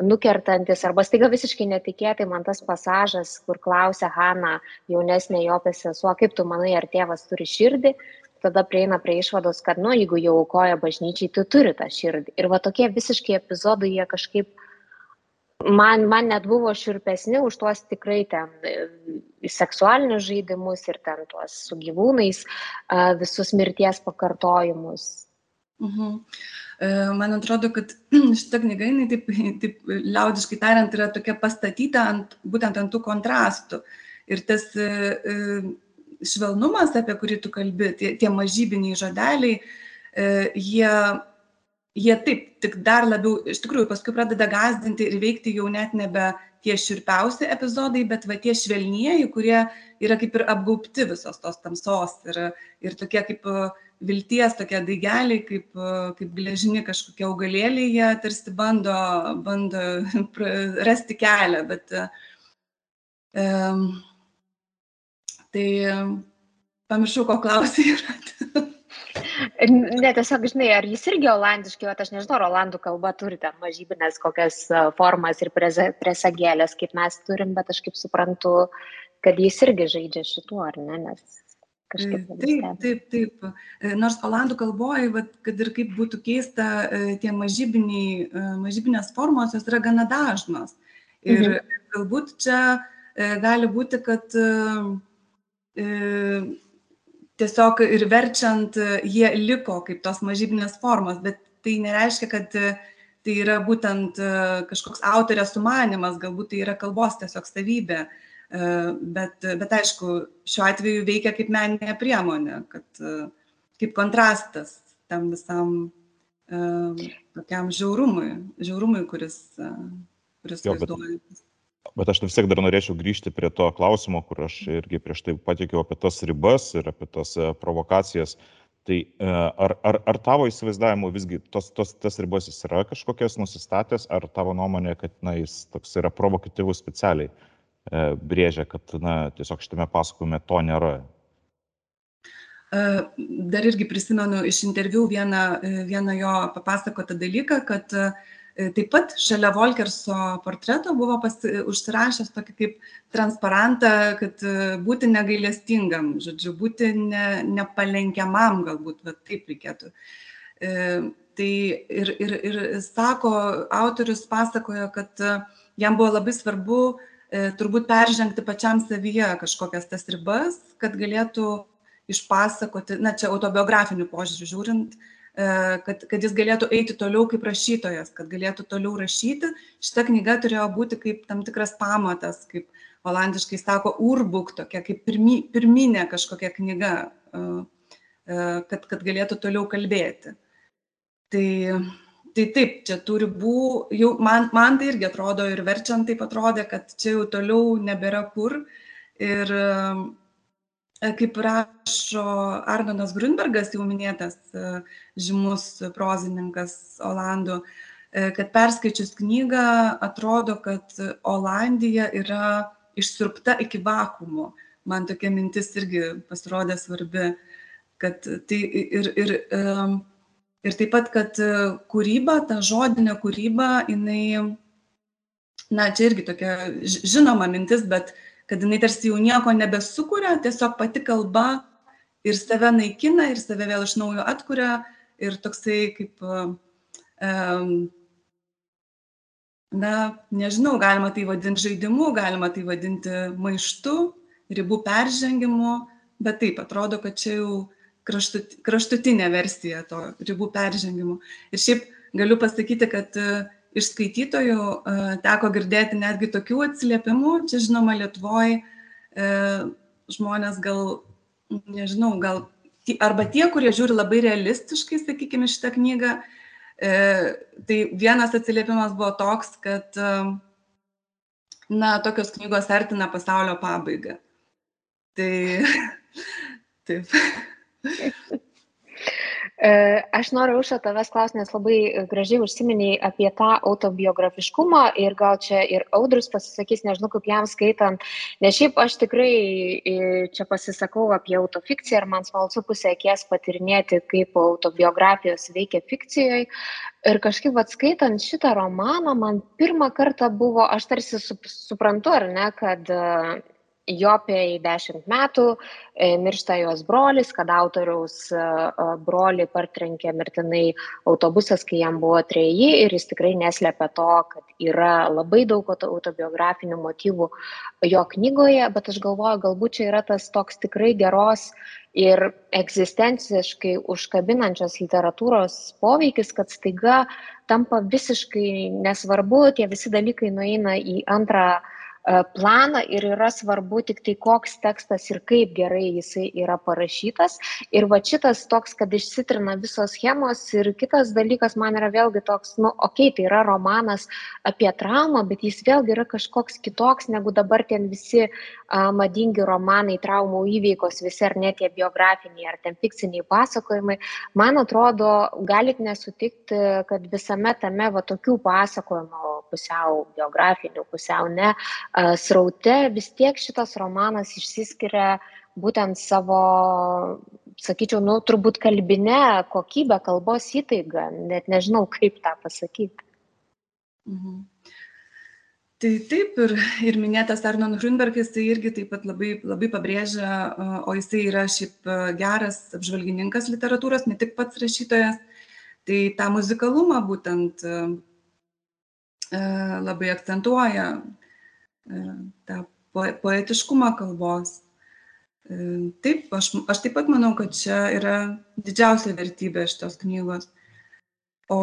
nukertantis arba staiga visiškai netikėtai man tas pasažas, kur klausia Hanna, jaunesnė jo sesuo, kaip tu manai, ar tėvas turi širdį, tada prieina prie išvados, kad, nu, jeigu jau aukoja bažnyčiai, tu turi tą širdį. Ir va tokie visiškai epizodai, jie kažkaip, man, man net buvo širpesni už tuos tikrai ten e, seksualinius žaidimus ir ten tuos su gyvūnais visus mirties pakartojimus. Mhm. E, man atrodo, kad šita knyga, jinai taip, taip liaudiškai tariant, yra tokia pastatyta ant, būtent ant tų kontrastų. Ir tas e, švelnumas, apie kurį tu kalbi, tie, tie mažybiniai žodeliai, e, jie, jie taip, tik dar labiau, iš tikrųjų, paskui pradeda gazdinti ir veikti jau net nebe tie širpiausi epizodai, bet va tie švelnieji, kurie yra kaip ir apgaupti visos tos tamsos ir, ir tokie kaip vilties, tokie daigeliai, kaip, kaip gležini kažkokie augalėliai, jie tarsi bando, bando rasti kelią, bet um, Tai pamiršau, ko klausai. ne, tiesiog, žinai, ar jis irgi olandiškai, o aš nežinau, ar olandų kalba turi ten mažybinės kokias formas ir presagėlės, kaip mes turim, bet aš kaip suprantu, kad jis irgi žaidžia šituo, ar ne, nes kažkaip. Taip, taip, taip. E, nors olandų kalboje, kad ir kaip būtų keista, e, tie e, mažybinės formos, jos yra gana dažnos. Ir mhm. galbūt čia gali būti, kad E, tiesiog ir verčiant jie liko kaip tos mažybinės formos, bet tai nereiškia, kad tai yra būtent e, kažkoks autorės sumanimas, galbūt tai yra kalbos tiesiog savybė. E, bet, bet aišku, šiuo atveju veikia kaip meninė priemonė, kad kaip kontrastas tam visam tokiam žiaurumui, žiaurumui, kuris, kuris vaizduojamas. Bet aš vis tiek dar norėčiau grįžti prie to klausimo, kur aš irgi prieš tai patikiau apie tas ribas ir apie tas e, provokacijas. Tai e, ar, ar, ar tavo įsivaizdavimu visgi tos, tos, tas ribas jis yra kažkokias nusistatęs, ar tavo nuomonė, kad na, jis toks yra provokatyvus specialiai e, brėžia, kad na, tiesiog šitame pasakojime to nėra? E, dar irgi prisimenu iš interviu vieną, vieną jo papasakotą dalyką, kad taip pat šalia Volkerso portreto buvo pasi, užsirašęs tokį kaip transparantą, kad e, būti negailestingam, žodžiu, būti ne, nepalenkiamam galbūt, bet taip reikėtų. E, tai ir, ir, ir sako, autorius pasakojo, kad e, jam buvo labai svarbu e, turbūt peržengti pačiam savyje kažkokias tas ribas, kad galėtų išpasakoti, na čia autobiografinių požiūrių žiūrint, E, kad, kad jis galėtų eiti toliau kaip rašytojas, kad galėtų toliau rašyti. Šita knyga turėjo būti kaip tam tikras pamatas, kaip olandiškai sako, urbuk, tokia kaip pirmi, pirminė kažkokia knyga, e, e, kad, kad galėtų toliau kalbėti. Tai, tai taip, čia tų ribų, jau man, man tai irgi atrodo ir verčiant taip atrodė, kad čia jau toliau nebėra kur. Ir E, kaip rašo Arnonas Grunbergas, jau minėtas e, žymus prozininkas Olandų, e, kad perskaičius knygą atrodo, kad Olandija yra išsirpta iki vakumo. Man tokia mintis irgi pasirodė svarbi, kad tai ir, ir, ir taip pat, kad kūryba, ta žodinė kūryba, jinai, na, čia irgi tokia žinoma mintis, bet uh, kad jinai tarsi jau nieko nebesukuria, tiesiog pati kalba ir save naikina, ir save vėl iš naujo atkuria, ir toksai kaip, um, na, nežinau, galima tai vadinti žaidimu, galima tai vadinti maištu, ribų peržengimu, bet taip atrodo, kad čia jau kraštut, kraštutinė versija to ribų peržengimo. Ir šiaip galiu pasakyti, kad iš skaitytojų teko girdėti netgi tokių atsiliepimų, čia žinoma Lietuvoje žmonės gal, nežinau, gal arba tie, kurie žiūri labai realistiškai, sakykime, šitą knygą, e, tai vienas atsiliepimas buvo toks, kad, na, tokios knygos artina pasaulio pabaigą. Tai taip. E, aš noriu už tavęs klausti, nes labai gražiai užsiminiai apie tą autobiografiškumą ir gal čia ir audrus pasisakys, nežinau kaip jam skaitant, nes šiaip aš tikrai e, čia pasisakau apie autofikciją ir man smalsu pusę akies patirinėti, kaip autobiografijos veikia fikcijoje. Ir kažkaip atskaitant šitą romaną, man pirmą kartą buvo, aš tarsi suprantu, ar ne, kad Jopiai dešimt metų, e, miršta jos brolis, kad autoriaus e, e, brolį partrenkė mirtinai autobusas, kai jam buvo treji ir jis tikrai neslėpia to, kad yra labai daug autobiografinių motyvų jo knygoje, bet aš galvoju, galbūt čia yra tas toks tikrai geros ir egzistenciškai užkabinančios literatūros poveikis, kad staiga tampa visiškai nesvarbu, tie visi dalykai nueina į antrą E, planą ir yra svarbu tik tai koks tekstas ir kaip gerai jisai yra parašytas. Ir va šitas toks, kad išsitrina visos schemos ir kitas dalykas man yra vėlgi toks, nu, okei, okay, tai yra romanas apie traumą, bet jis vėlgi yra kažkoks kitoks negu dabar ten visi a, madingi romanai, traumų įveikos, visi ar net tie biografiniai ar ten fikciniai pasakojimai. Man atrodo, galit nesutikti, kad visame tame va tokių pasakojimų pusiau biografinių, pusiau ne, sraute vis tiek šitas romanas išsiskiria būtent savo, sakyčiau, nu, turbūt kalbinę kokybę, kalbos įtaigą, net nežinau, kaip tą pasakyti. Mhm. Tai taip ir, ir minėtas Arnon Grunbergas, tai irgi taip pat labai, labai pabrėžia, o jisai yra šiaip geras apžvalgininkas literatūros, ne tik pats rašytojas, tai tą muzikalumą būtent labai akcentuoja, tą poetiškumą kalbos. E, taip, aš, aš taip pat manau, kad čia yra didžiausia vertybė šitos knygos. O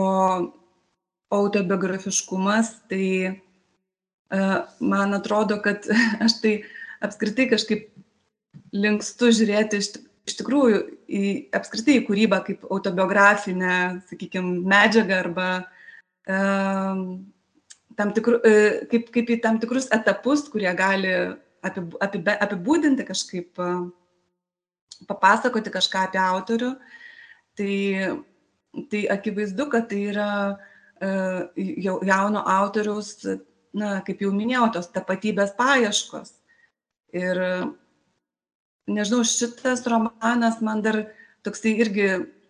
autobiografiškumas, tai e, man atrodo, kad aš tai apskritai kažkaip linkstu žiūrėti iš, iš tikrųjų į apskritai į kūrybą kaip autobiografinę, sakykime, medžiagą arba um, tam tikru, e, kaip, kaip į tam tikrus etapus, kurie gali apibūdinti kažkaip, papasakoti kažką apie autorių. Tai, tai akivaizdu, kad tai yra e, jauno autoriaus, na, kaip jau minėjau, tos tapatybės paieškos. Ir nežinau, šitas romanas man dar toksai irgi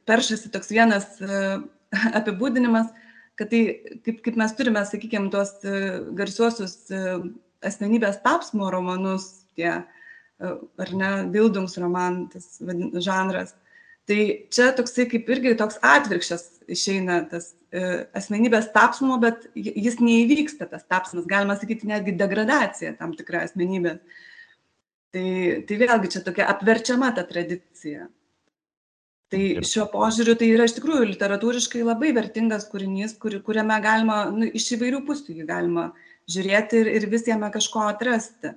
peršasi toks vienas e, apibūdinimas, kad tai kaip, kaip mes turime, sakykime, tuos e, garsiuosius e, asmenybės tapsmo romanus, tie, e, ar ne, Bildungs roman, tas žanras. Tai čia toksai kaip irgi toks atvirkščias išeina tas asmenybės tapsmo, bet jis neįvyksta tas tapsmas, galima sakyti netgi degradacija tam tikra asmenybė. Tai, tai vėlgi čia tokia apverčiama ta tradicija. Tai šiuo požiūriu tai yra iš tikrųjų literatūriškai labai vertingas kūrinys, kur, kuriame galima nu, iš įvairių pusių jį galima žiūrėti ir, ir vis jame kažko atrasti.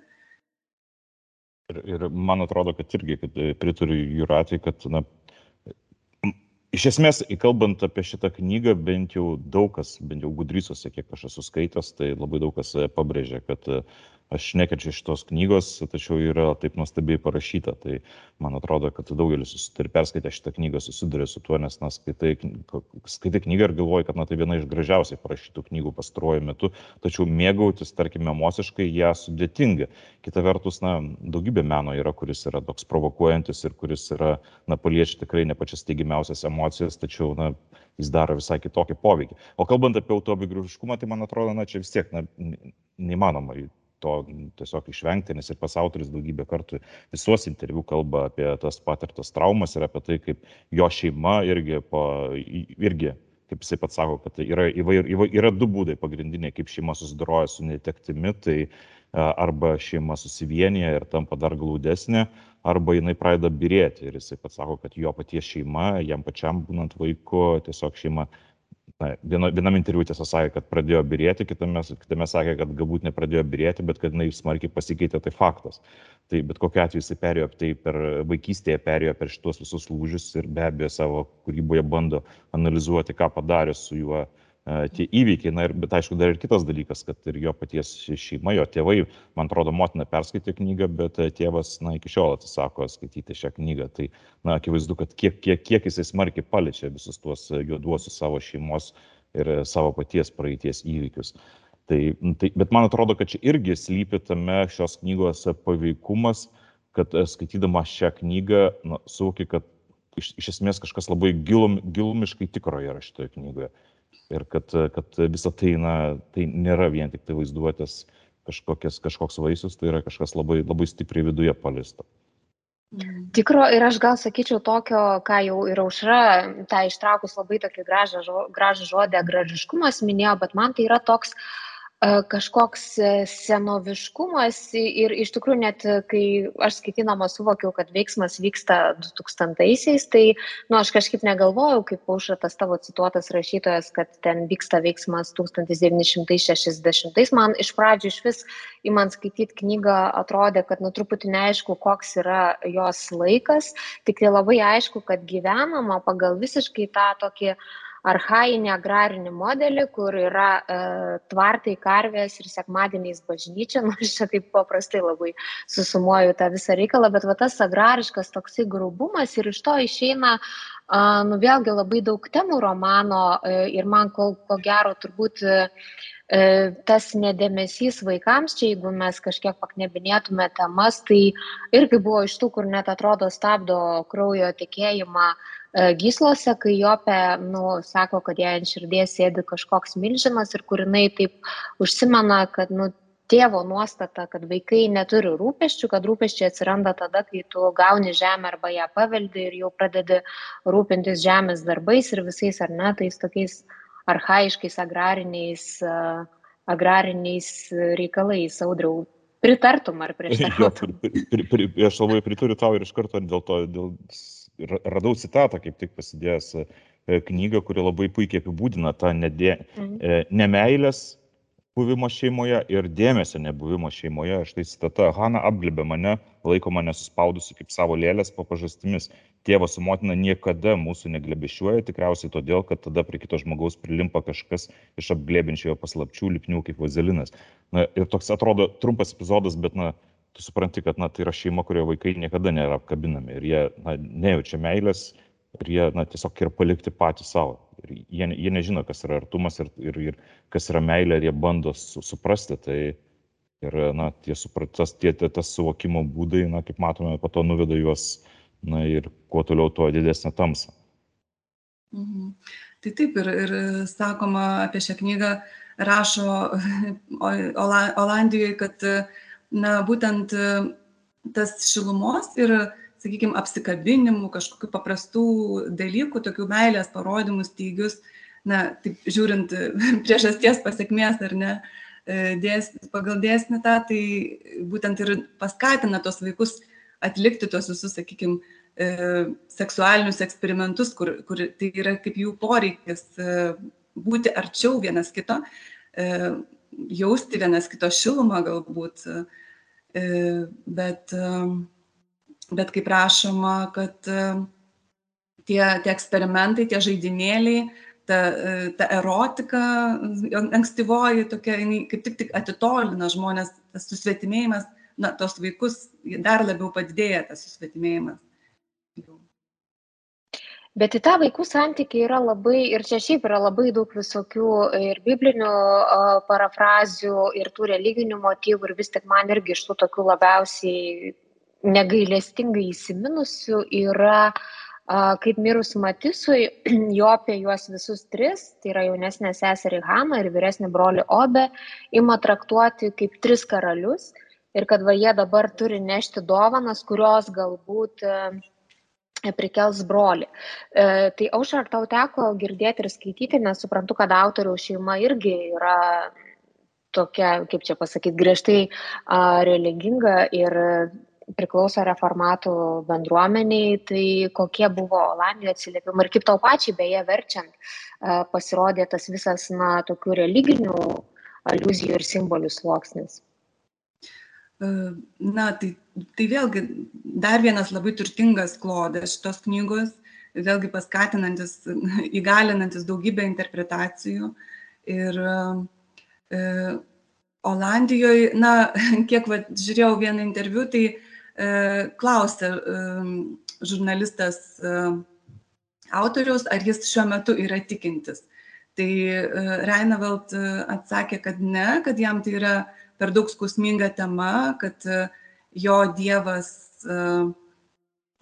Ir, ir man atrodo, kad irgi, kad pritariu Juratui, kad na, iš esmės, kalbant apie šitą knygą, bent jau daug kas, bent jau gudrysuose, kiek aš esu skaitęs, tai labai daug kas pabrėžia, kad aš nekenčiu šitos knygos, tačiau yra taip nuostabiai parašyta. Tai man atrodo, kad daugelis ir perskaitę šitą knygą susiduria su tuo, nes na, skaitai, skaitai knygą ir galvoji, kad na, tai viena iš gražiausiai parašytų knygų pastaruoju metu, tačiau mėgautis, tarkim, emociškai ją sudėtinga. Kita vertus, na, daugybė meno yra, kuris yra toks provokuojantis ir kuris yra, na, paliečia tikrai ne pačias teigiamiausias emocijas, tačiau, na, jis daro visai kitokį poveikį. O kalbant apie autobiografiškumą, tai man atrodo, na, čia vis tiek, na, neįmanoma to tiesiog išvengti, nes ir pas autoris daugybę kartų visuos interviu kalba apie tas patirtas traumas ir apie tai, kaip jo šeima irgi, po, irgi kaip jisai pats sako, kad tai yra, įvair, įvair, yra du būdai pagrindiniai, kaip šeima susidoroja su netektimi, tai arba šeima susivienyje ir tampa dar glaudesnė, arba jinai pradeda birėti ir jisai pats sako, kad jo paties šeima, jam pačiam būnant vaiku, tiesiog šeima na, viena, vienam interviu tiesą sakė, kad pradėjo birėti, kitame, kitame sakė, kad galbūt nepradėjo birėti, bet kad jinai smarkiai pasikeitė, tai faktas. Tai bet kokiu atveju jisai perėjo, tai per vaikystėje perėjo per šitos visus lūžius ir be abejo savo kūryboje bando analizuoti, ką padarė su juo tie įvykiai. Na ir, bet aišku, dar ir kitas dalykas, kad ir jo paties šeima, jo tėvai, man atrodo, motina perskaitė knygą, bet tėvas, na, iki šiol atsisako skaityti šią knygą. Tai, na, akivaizdu, kad kiek, kiek, kiek jisai smarkiai paliečia visus tuos juoduosius savo šeimos ir savo paties praeities įvykius. Tai, tai, bet man atrodo, kad čia irgi slypi tame šios knygos paveikumas, kad skaitydama šią knygą, na, suvoki, kad iš, iš esmės kažkas labai gilum, gilumiškai tikro yra šitoje knygoje ir kad, kad visa tai, na, tai nėra vien tik tai vaizduotės kažkoks vaisius, tai yra kažkas labai, labai stipriai viduje palisto. Mhm. Tikro ir aš gal sakyčiau tokio, ką jau ir aušra, tą ištraukus labai tokį gražą, gražą žodį, gražiškumas minėjo, bet man tai yra toks uh, kažkoks e, senoviškumas ir iš tikrųjų net kai aš skaitydama suvokiau, kad veiksmas vyksta 2000-aisiais, tai nu, aš kažkaip negalvojau, kaip aušra tas tavo cituotas rašytojas, kad ten vyksta veiksmas 1960-ais. Man iš pradžių iš vis į man skaityti knygą atrodė, kad nu truputį neaišku, koks yra jos laikas, tik tai labai aišku, kad gyvenama pagal visiškai tą tokį uh, archainį agrarinį modelį, kur yra e, tvartai karvės ir sekmadieniais bažnyčia, nors nu, čia taip paprastai labai susumuoju tą visą reikalą, bet va tas agrariškas toksai grubumas ir iš to išeina, e, nu vėlgi labai daug temų romano e, ir man ko, ko gero turbūt e, tas nedėmesys vaikams, čia jeigu mes kažkiek paknebinėtume temas, tai irgi buvo iš tų, kur net atrodo stabdo kraujo tikėjimą E, gyslose, kai Jopė, nu, sako, kad jai ant širdies sėdi kažkoks milžinas ir kur jinai taip užsimena, kad, nu, tėvo nuostata, kad vaikai neturi rūpeščių, kad rūpeščiai atsiranda tada, kai tu gauni žemę arba ją paveldi ir jau pradedi rūpintis žemės darbais ir visais ar ne, tais tokiais arhaiškais agrariniais, e, agrariniais reikalais, audriau. Pritartum ar prieštarautum? Aš labai pritariu tau ir iš karto dėl to, dėl radau citatą, kaip tik pasidėjęs e, knygą, kuri labai puikiai apibūdina tą nedė, mhm. E, nemailės buvimo šeimoje ir dėmesio nebuvimo šeimoje. Štai citata, Hanna apglėbė mane, laiko mane suspaudusi kaip savo lėlės po pažastimis. Tėvas su motina niekada mūsų neglebėšiuoja, tikriausiai todėl, kad tada prie kito žmogaus prilimpa kažkas iš apglėbinčiojo paslapčių, lipnių kaip vazelinas. Na, ir toks atrodo trumpas epizodas, bet na, tu supranti, kad na, tai yra šeima, kurioje vaikai niekada nėra apkabinami ir jie na, nejaučia meilės ir jie na, tiesiog yra palikti patys savo. Ir jie, jie nežino, kas yra artumas ir, ir, ir kas yra meilė ir jie bando su, suprasti. Tai ir na, tie supratas, tie, tie tas suvokimo būdai, na, kaip matome, po to nuveda juos na, ir kuo toliau, tuo didesnė tamsa. Mhm. Tai taip ir, ir sakoma apie šią knygą, rašo Olandijoje, kad na būtent e, tas šilumos ir, sakykime, apsikabinimų, kažkokių paprastų dalykų, tokių meilės parodymų stygius, na, taip žiūrint priežasties pasiekmės ar ne, e, dės, pagal dėsnį tą, tai būtent ir paskatina tos vaikus atlikti tos visus, sakykime, seksualinius eksperimentus, kur, kur tai yra kaip jų poreikis e, būti arčiau vienas kito, jausti vienas kito šilumą galbūt, E, bet, e, bet kaip rašoma, kad e, tie, tie eksperimentai, tie žaidimėliai, ta, ta erotika ankstyvoji tokia, kaip tik, tik atitolina žmonės, tas susvetimėjimas, na, tos vaikus dar labiau padidėja tas susvetimėjimas. Bet į tą vaikų santykį yra labai, ir čia šiaip yra labai daug visokių ir biblinių parafrazių, ir tų religinių motyvų, ir vis tik man irgi iš tų tokių labiausiai negailestingai įsiminusių yra, kaip mirus Matisui, jo apie juos visus tris, tai yra jaunesnė seserį Hamą ir vyresnį brolį Obę, ima traktuoti kaip tris karalius. Ir kad va jie dabar turi nešti dovanas, kurios galbūt uh, prikels brolį. E, tai aušar, ar tau teko girdėti ir skaityti, nes suprantu, kad autoriaus šeima irgi yra tokia, kaip čia pasakyti, griežtai a, religinga ir priklauso reformatų bendruomeniai, tai kokie buvo Olandijoje atsiliepimai ir kaip tau pačiai beje verčiant pasirodė tas visas, na, tokių religinių aluzijų ir simbolių sluoksnis. Na, tai, tai vėlgi dar vienas labai turtingas klodas šitos knygos, vėlgi paskatinantis, įgalinantis daugybę interpretacijų. Ir e, Olandijoje, na, kiek va, žiūrėjau vieną interviu, tai e, klausė e, žurnalistas e, autoriaus, ar jis šiuo metu yra tikintis. Tai e, Reinavelt e, atsakė, kad ne, kad jam tai yra per daug skausminga tema, kad e, jo dievas, e,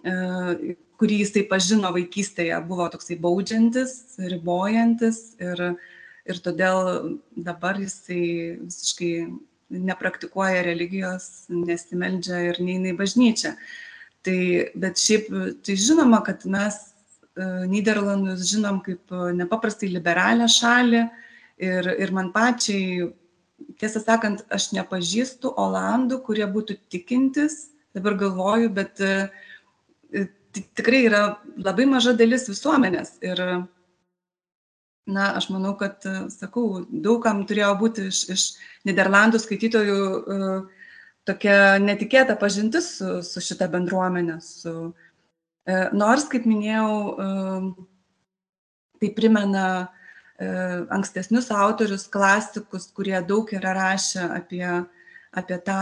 e, kurį jisai pažino vaikystėje, buvo toksai baudžiantis, ribojantis ir, ir todėl dabar jisai visiškai nepraktikuoja religijos, nesimeldžia ir neina į bažnyčią. Tai, bet šiaip, tai žinoma, kad mes Niderlandus žinom kaip nepaprastai liberalią šalį ir, ir man pačiai tiesą sakant, aš nepažįstu Olandų, kurie būtų tikintis, dabar galvoju, bet e, tikrai yra labai maža dalis visuomenės. Ir, na, aš manau, kad, e, sakau, daugam turėjo būti iš, iš Niderlandų skaitytojų e, tokia netikėta pažintis su, su šita bendruomenė. Su, nors, kaip minėjau, tai primena E, ankstesnius autorius, klasikus, kurie daug yra rašę apie, apie tą,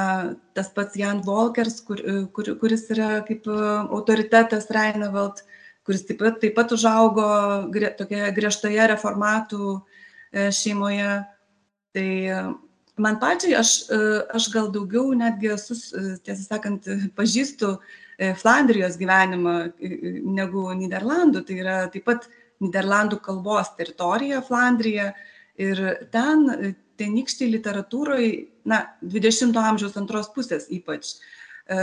tas pats Jan Volkers, kur, e, kur, kuris yra kaip e, autoritetas Reinevelt, kuris taip pat, taip pat užaugo grie, tokioje griežtoje reformatų šeimoje. Tai man pačiai, aš, aš gal daugiau netgi esu, tiesą sakant, pažįstu Flandrijos gyvenimą negu Niderlandų. Tai yra taip pat Niderlandų kalbos teritorija Flandrija ir ten e, tenykštėje literatūroje, na, 20-ojo amžiaus antros pusės ypač, e,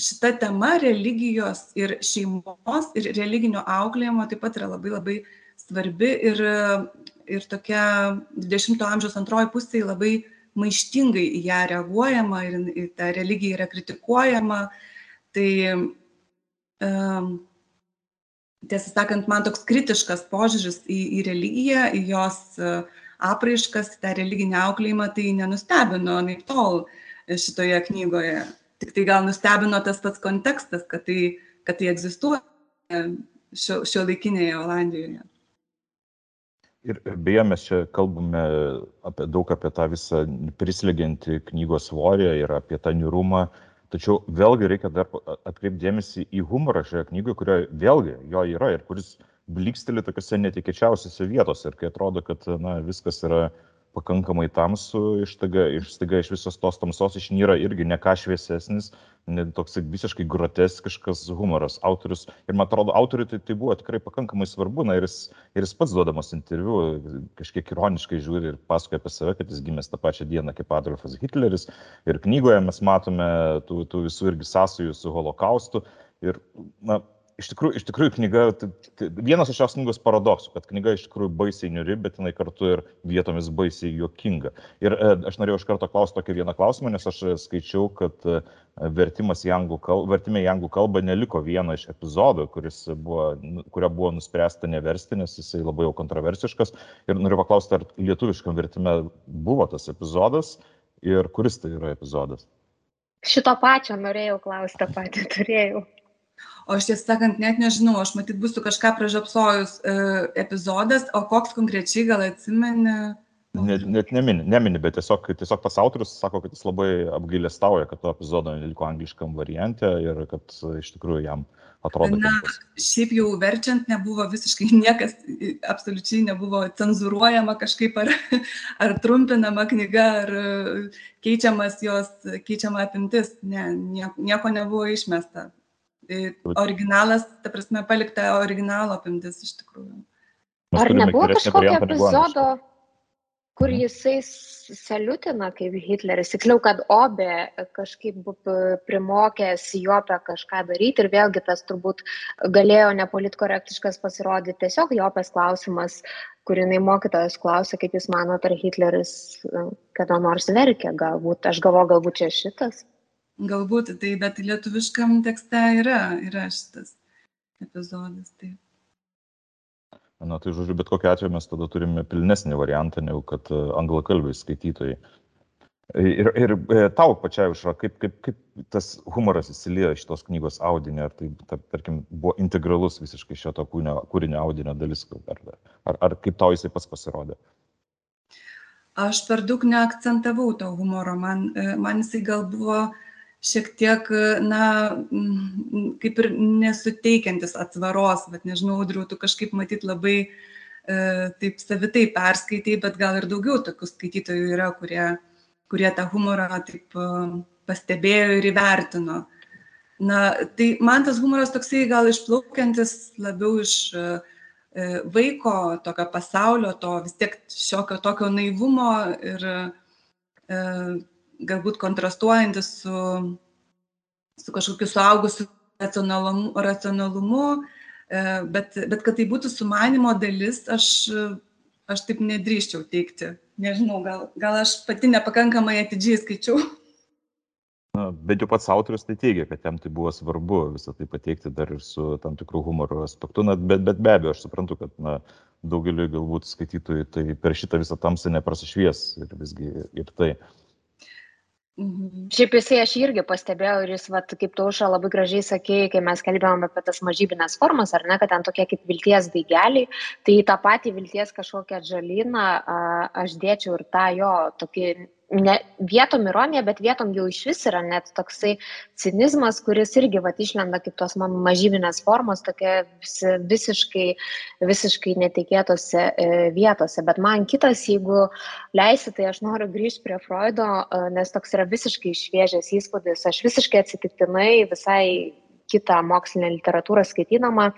šita tema religijos ir šeimos ir religinio auklėjimo taip pat yra labai labai svarbi ir, ir tokia 20-ojo amžiaus antroji pusė labai maištingai į ją reaguojama ir į tą religiją yra kritikuojama. Tai um, tiesą sakant, man toks kritiškas požiūris į, į religiją, į jos e, apraiškas, tą religinį auklėjimą, tai nenustebino naip tol šitoje knygoje. Tik tai gal nustebino tas pats kontekstas, kad tai, kad tai egzistuoja šio, šio laikinėje Olandijoje. Ir beje, mes čia kalbame apie, daug apie tą visą prislegiantį knygos svorį ir apie tą niurumą, uh, tačiau vėlgi reikia dar atkreipt dėmesį į humorą šioje knygoje kurioje vėlgi jo yra ir kuris blyksteli tokiose netikėčiausiose vietose. Ir kai atrodo kad na viskas yra pakankamai tamsu iš staiga iš staiga iš visos tos tamsos išnyra irgi ne ką šviesesnis ne toks visiškai groteskiškas humoras autorius. Ir man atrodo autoriui tai, tai buvo tikrai pakankamai svarbu na ir jis ir jis pats duodamas interviu kažkiek ironiškai žiūri ir pasakoja apie save kad jis gimęs tą pačią dieną kaip adolfas hitleris. Ir knygoje mes matome tų tų visų irgi sąsajų su holokaustu. Ir na iš tikrųjų, iš tikrųjų knyga, vienas iš šios knygos paradoksų, kad knyga iš tikrųjų baisiai niuri, bet jinai kartu ir vietomis baisiai juokinga. Ir e, aš norėjau iš karto klausti tokį vieną klausimą, nes aš skaičiau, kad e, vertimas į anglų kalbą, vertimė į anglų kalbą neliko vieno iš epizodų, buvo, nu, kurio buvo nuspręsta neversti, nes jisai labai jau kontroversiškas. Ir noriu paklausti, ar lietuviškam vertime buvo tas epizodas ir kuris tai yra epizodas? Šito pačio norėjau klausti, tą patį turėjau. O aš tiesą sakant, net nežinau, aš matyt būsiu kažką pražapsojus e, epizodas, o koks konkrečiai gal atsimeni? Net, net nemini, nemini, bet tiesiog, tiesiog tas autorius sako, kad jis labai apgailestauja, kad to epizodo neliko angliškam variante ir kad iš tikrųjų jam atrodo. Na, tas... šiaip jau verčiant nebuvo visiškai niekas, absoliučiai nebuvo cenzuruojama kažkaip ar, ar trumpinama knyga, ar keičiamas jos, keičiama apimtis. Ne, nieko nebuvo išmesta. Tai originalas, ta prasme, palikta originalo apimtis iš tikrųjų. Ar nebuvo kažkokio epizodo, kur jisai saliutina kaip Hitleris, tiksliau, kad Obė kažkaip primokęs Jopę kažką daryti ir vėlgi tas turbūt galėjo nepolitkorektiškas pasirodyti, tiesiog Jopės klausimas, kur jinai mokytojas klausė, kaip jūs manote, ar Hitleris kada nors verkė, galbūt, aš galvoju, galbūt čia šitas. Galbūt tai, bet lietuviškam tekste yra, yra šitas epizodas. Taip. Na tai žodžiu, bet kokiu atveju mes tada turime pilnesnį variantą, negu kad e, anglakalbiai skaitytojai. Ir, ir e, tau pačiai užra, kaip, kaip, kaip tas humoras įsiliejo šitos knygos audinį, ar tai, ta, tarkim, buvo integralus visiškai šito kūrinio, kūrinio audinio dalis, ar, ar, ar kaip tau jisai pats pasirodė? Aš per daug neakcentavau to humoro, man, e, man jisai gal buvo uh, šiek tiek, na, kaip ir nesuteikiantis atsvaros, bet nežinau, audriu, tu kažkaip matyt labai e, taip savitai perskaitai, bet gal ir daugiau tokių skaitytojų yra, kurie, kurie tą humorą taip e, pastebėjo ir įvertino. Na, tai man tas humoras toksai gal išplaukiantis labiau iš e, e vaiko tokio pasaulio, to vis tiek šiokio tokio naivumo ir e, galbūt kontrastuojantis su, su kažkokiu suaugusiu racionalumu, racionalumu e, bet, bet kad tai būtų sumanimo dalis, aš, aš taip nedrįščiau teikti. Nežinau, gal, gal aš pati nepakankamai atidžiai skaičiau. Na, bent jau pats autorius tai teigia, kad jam tai buvo svarbu visą tai pateikti dar ir su tam tikrų humoro aspektu, na, bet, bet be abejo, aš suprantu, kad na, daugeliu galbūt skaitytojų tai per šitą visą tamsą neprasišvies ir visgi ir tai. Uh. Šiaip jisai aš irgi pastebėjau ir jis, vat, kaip tauša labai gražiai sakė, kai mes kalbėjome apie tas mažybinės formas, ar ne, kad ten tokie kaip vilties daigeliai, tai tą patį vilties kažkokią žalyną aš dėčiau ir tą jo tokį ne vietom ironija, bet vietom jau iš vis yra net toksai cinizmas, kuris irgi vat, išlenda kaip tos man mažybinės formos, tokia visiškai, visiškai netikėtose e, vietose. Bet man kitas, jeigu leisi, tai aš noriu grįžti prie Freudo, e, nes toks yra visiškai šviežias įspūdis. Aš visiškai atsitiktinai visai kitą mokslinę literatūrą skaitydama,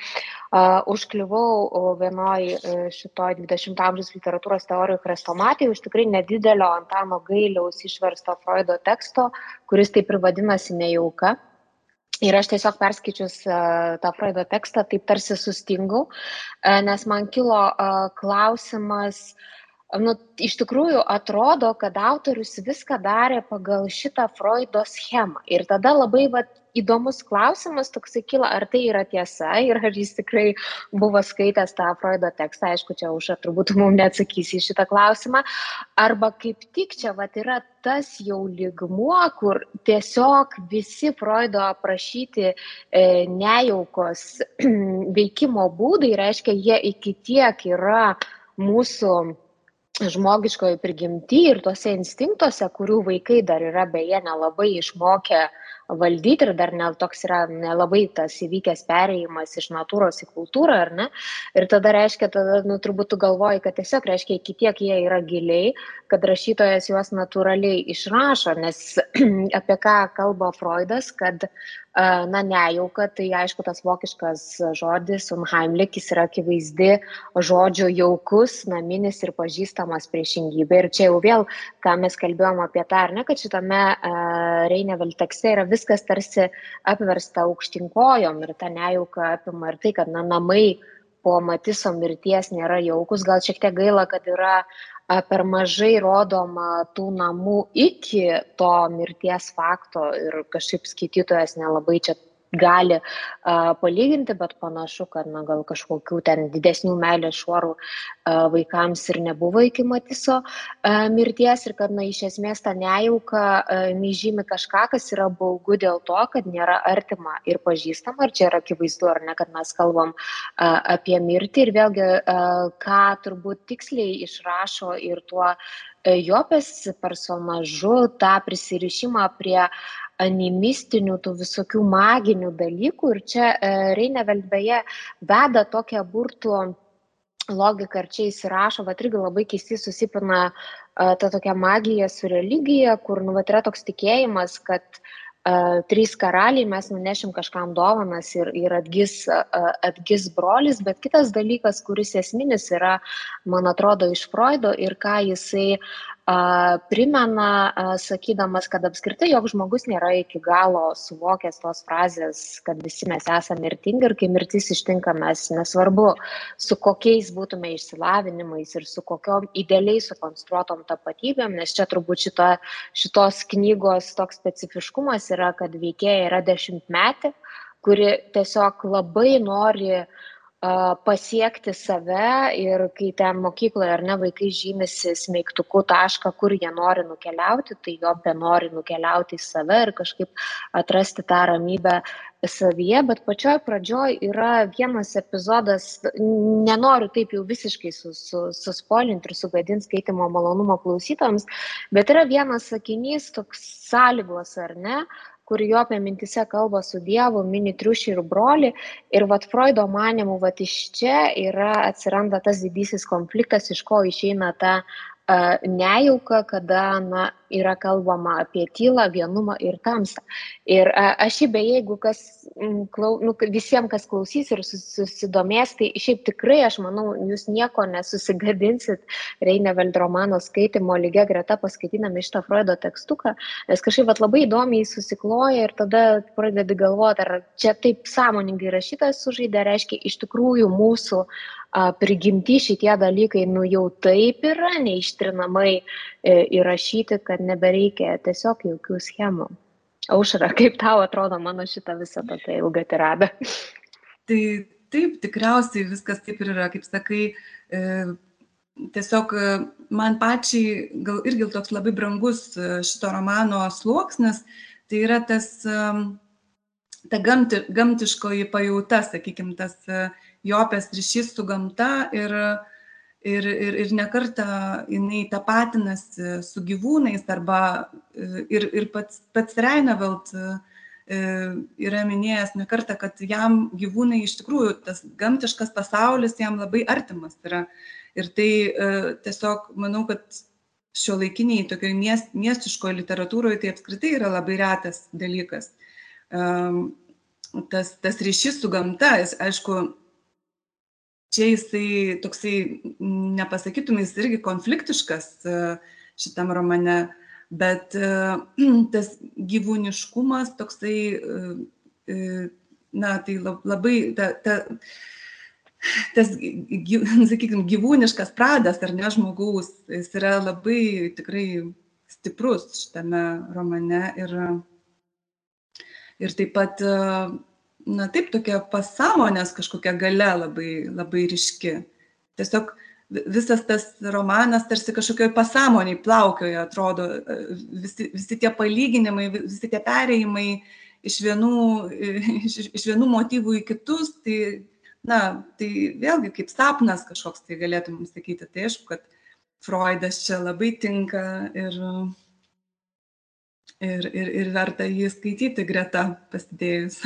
užkliuvau vienoj šitoj 20 amžiaus literatūros teorijų chrestomatijų iš tikrai nedidelio Antano Gailiaus išversto Freudo teksto, kuris taip ir vadinasi nejauka. Ir aš tiesiog perskaičius uh, tą Freudo tekstą, taip tarsi sustingau, uh, nes man kilo klausimas, nu, iš tikrųjų atrodo, kad autorius viską darė pagal šitą Freudo schemą. Ir tada labai vat, įdomus klausimas toksai kyla, ar tai yra tiesa ir ar jis tikrai buvo skaitęs tą Freudo tekstą, aišku, čia už turbūt mums neatsakys į šitą klausimą, arba kaip tik čia vat, yra tas jau ligmuo, kur tiesiog visi Freudo aprašyti e, nejaukos veikimo būdai, reiškia, jie iki tiek yra mūsų žmogiškoji prigimti ir tuose instinktuose, kurių vaikai dar yra beje nelabai išmokę valdyti ir dar ne toks yra nelabai tas įvykęs perėjimas iš natūros į kultūrą, ar ne? Ir tada reiškia, tada, nu, turbūt tu galvoji, kad tiesiog reiškia, iki tiek jie yra giliai, kad rašytojas juos natūraliai išrašo, nes apie ką kalba Freudas, kad na, nejauka, tai aišku, tas vokiškas žodis unheimlik, jis yra akivaizdi žodžio jaukus, naminis ir pažįstamas priešingybė. Ir čia jau vėl, ką mes kalbėjom apie tą, ar ne, kad šitame uh, Reinevel tekste yra viskas tarsi apversta aukštinkojom ir ta nejauka apima ir tai, kad na, namai po Matiso mirties nėra jaukus, gal šiek tiek gaila, kad yra per mažai rodoma tų namų iki to mirties fakto ir kažkaip skaitytojas nelabai čia gali a, palyginti, bet panašu, kad na, gal kažkokių ten didesnių meilės šuorų a, vaikams ir nebuvo iki Matiso a, mirties ir kad na, iš esmės ta nejauka nežymi kažką, kas yra baugu dėl to, kad nėra artima ir pažįstama. Ir čia yra akivaizdu, ar ne, kad mes kalbam a, apie mirtį ir vėlgi, a, ką turbūt tiksliai išrašo ir tuo Jopės personažu tą prisirišimą prie animistinių, tų visokių maginių dalykų. Ir čia e, Reineveld beje veda tokią burtų logiką ir čia įsirašo, va irgi labai keistai susipina e, ta tokia magija su religija, kur, nu, va, yra toks tikėjimas, kad uh, trys karaliai mes nunešim kažkam dovanas ir, ir atgis, uh, atgis brolis, bet kitas dalykas, kuris esminis yra, man atrodo, iš Freudo ir ką jisai primena, sakydamas, kad apskritai jog žmogus nėra iki galo suvokęs tos frazės, kad visi mes esame mirtingi ir kai mirtis ištinka mes, nesvarbu, su kokiais būtume išsilavinimais ir su kokiom idealiai sukonstruotom tapatybėm, nes čia turbūt šito, šitos knygos toks specifiškumas yra, kad veikėja yra dešimtmetė, kuri tiesiog labai nori uh, pasiekti save ir kai ten mokykloje ar ne vaikai žymisi smeigtuku tašką, kur jie nori nukeliauti, tai jo be nori nukeliauti į save ir kažkaip atrasti tą ramybę savyje, bet pačioj pradžioj yra vienas epizodas, nenoriu taip jau visiškai suspoilinti su ir sugadinti skaitimo malonumo klausytams, bet yra vienas sakinys toks sąlygos ar ne, kur Jopė mintise kalba su Dievu, mini triušį ir brolį. Ir vat Freudo manimų, vat iš čia yra atsiranda tas didysis konfliktas, iš ko išeina ta nejauka, kada na, yra kalbama apie tylą, vienumą ir tamsą. Ir aš šiaip beje, jeigu kas, klau, nu, visiems, kas klausys ir susidomės, tai šiaip tikrai aš manau, jūs nieko nesusigadinsit Reinevelд romano skaitimo lygia greta paskaitynami šitą Freudo tekstuką, nes kažkaip vat, labai įdomiai susikloja ir tada pradedi galvoti, ar čia taip sąmoningai rašytas sužaidė, reiškia iš tikrųjų mūsų uh, prigimti šitie dalykai nu jau taip yra neištrinamai e, įrašyti, kad nebereikia tiesiog jokių schemų. Aušra, kaip tau atrodo mano šitą visą tokią ilgą tiradą? Tai taip, tikriausiai viskas taip ir yra, kaip sakai, e, tiesiog e, man pačiai gal irgi toks labai brangus šito romano sluoksnis, tai yra tas ta gamti, gamtiškoji pajauta, sakykime, tas Jopės ryšys su gamta ir, ir, ir, ir nekarta jinai tapatinasi su gyvūnais arba ir, ir pats, pats Reinevelt e, yra minėjęs nekarta, kad jam gyvūnai iš tikrųjų tas gamtiškas pasaulis jam labai artimas yra. Ir tai e, tiesiog manau, kad šio laikiniai tokioje miest, miestiškoje literatūroje tai apskritai yra labai retas dalykas. Tas, tas ryšys su gamta, jis, aišku, čia jisai toksai, nepasakytum, jis irgi konfliktiškas e, šitam romane, bet e, tas gyvūniškumas toksai, e, na, tai labai, ta, ta, tas, sakykime, gyvūniškas pradas ar ne žmogaus, jis yra labai tikrai stiprus šitame romane ir, ir taip pat na taip, tokia pasąmonės kažkokia gale labai, labai ryški. Tiesiog visas tas romanas tarsi kažkokioj pasąmoniai plaukioja, atrodo, visi, visi tie palyginimai, visi tie perėjimai iš vienų, iš, iš vienų motyvų į kitus, tai, na, tai vėlgi kaip sapnas kažkoks tai galėtum sakyti. Tai aišku, kad Freudas čia labai tinka ir, ir, ir, ir verta jį skaityti greta pasidėjus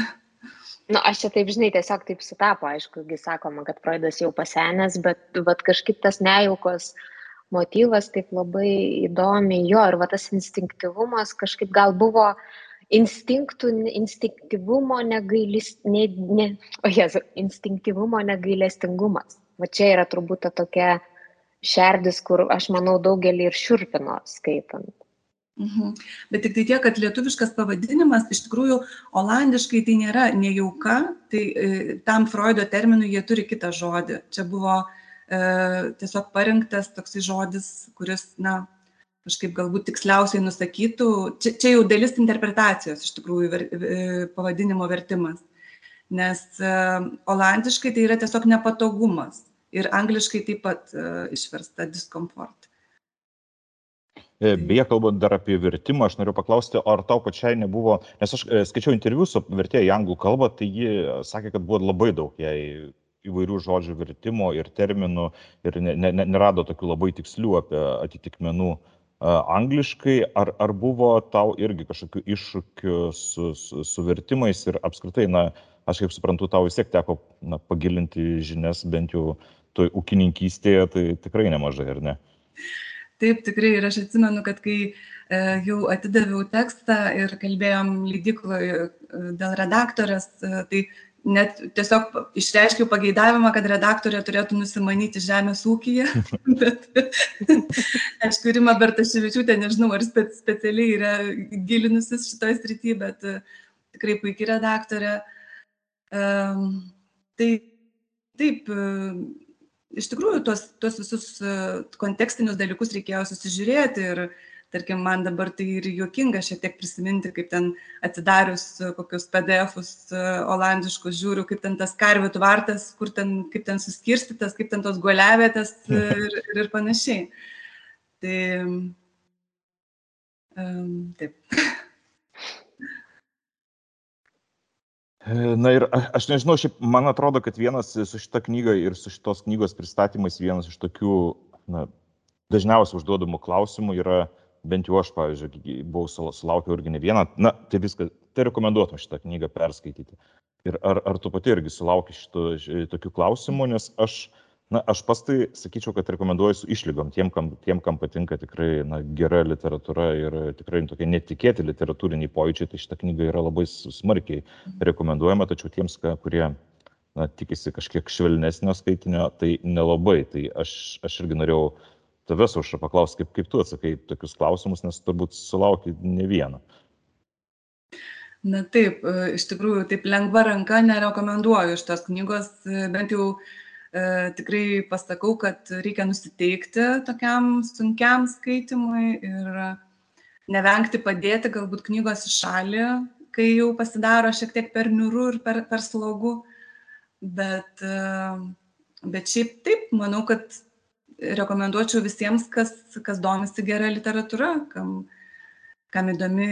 nu aš čia taip žinai tiesiog taip sutapo aišku gi sakoma kad froidas jau pasenęs bet vat kažkaip tas nejaukos motyvas taip labai įdomiai jo ir va tas instinktyvumas kažkaip gal buvo instinktų instinktyvumo negailis ne, ne, o jezu, instinktyvumo negailestingumas. Va čia yra turbūt ta tokia šerdis kur aš manau daugelį ir šiurpino skaitant Mhm. Bet tik tai tiek, kad lietuviškas pavadinimas iš tikrųjų olandiškai tai nėra nejauka, tai e, tam Freudo terminui jie turi kitą žodį. Čia buvo e, tiesiog parinktas toksai žodis, kuris, na, kažkaip galbūt tiksliausiai nusakytų, čia, čia jau dalis interpretacijos iš tikrųjų ver, e, pavadinimo vertimas. Nes e, olandiškai tai yra tiesiog nepatogumas ir angliškai taip pat e, išversta diskomfort. E, beje, kalbant dar apie vertimą, aš noriu paklausti, ar tau pačiai nebuvo, nes aš e, skaičiau interviu su vertėja į anglų kalbą, tai ji sakė, kad buvo labai daug jai įvairių žodžių vertimo ir terminų ir ne, ne, nerado tokių labai tikslių apie atitikmenų uh, angliškai. Ar, ar buvo tau irgi kažkokių iššūkių su, su, su vertimais ir apskritai, na, aš kaip suprantu, tau vis tiek teko na, pagilinti žinias bent jau toj ūkininkystėje, tai tikrai nemažai, ar ne? Taip, tikrai. Ir aš atsimenu, kad kai e, jau atidaviau tekstą ir kalbėjom leidikloje dėl redaktorės, e, tai net tiesiog išreiškiau pageidavimą, kad redaktorė turėtų nusimanyti žemės ūkyje. Bet, aišku, Rima Bertaševičiūtė, nežinau, ar spe, specialiai yra gilinusis šitoje srityje, bet tikrai puikiai redaktorė. Um, tai taip, iš tikrųjų, tuos, tuos visus kontekstinius dalykus reikėjo susižiūrėti ir tarkim man dabar tai ir juokinga šiek tiek prisiminti, kaip ten atidarius kokius PDF-us e, olandiškus žiūriu, kaip ten tas karvių tvartas, kur ten, kaip ten suskirstytas, kaip ten tos guoliavėtės ir, ir, ir panašiai. Tai um, taip. E, na ir aš nežinau, šiaip man atrodo, kad vienas su šita knyga ir su šitos knygos pristatymais vienas iš tokių na, dažniausiai užduodamų klausimų yra, bent jau aš, pavyzdžiui, buvau sulaukiau irgi ne vieną, na, tai viską, tai rekomenduotum šitą knygą perskaityti. Ir ar, ar tu pati irgi sulauki šitų tokių klausimų, nes aš, na, aš pas tai sakyčiau, kad rekomenduoju su išlygom tiem, kam, tiem, kam patinka tikrai na, gera literatūra ir tikrai tokie netikėti literatūriniai pojūčiai, tai šitą knygą yra labai smarkiai rekomenduojama, tačiau tiems, kurie na, tikisi kažkiek švelnesnio skaitinio, tai nelabai. Tai aš, aš irgi norėjau tavęs aušra paklausti, kaip, kaip tu atsakai tokius klausimus, nes turbūt sulauki ne vieną. Na taip, iš tikrųjų, taip lengva ranka nerekomenduoju šitos knygos, bent jau tikrai pasakau, kad reikia nusiteikti tokiam sunkiam skaitimui ir nevengti padėti galbūt knygos į šalį, kai jau pasidaro šiek tiek per niūru ir per, per slogu. Bet, e, bet šiaip taip, manau, kad rekomenduočiau visiems, kas, kas domisi gera literatūra, kam, kam įdomi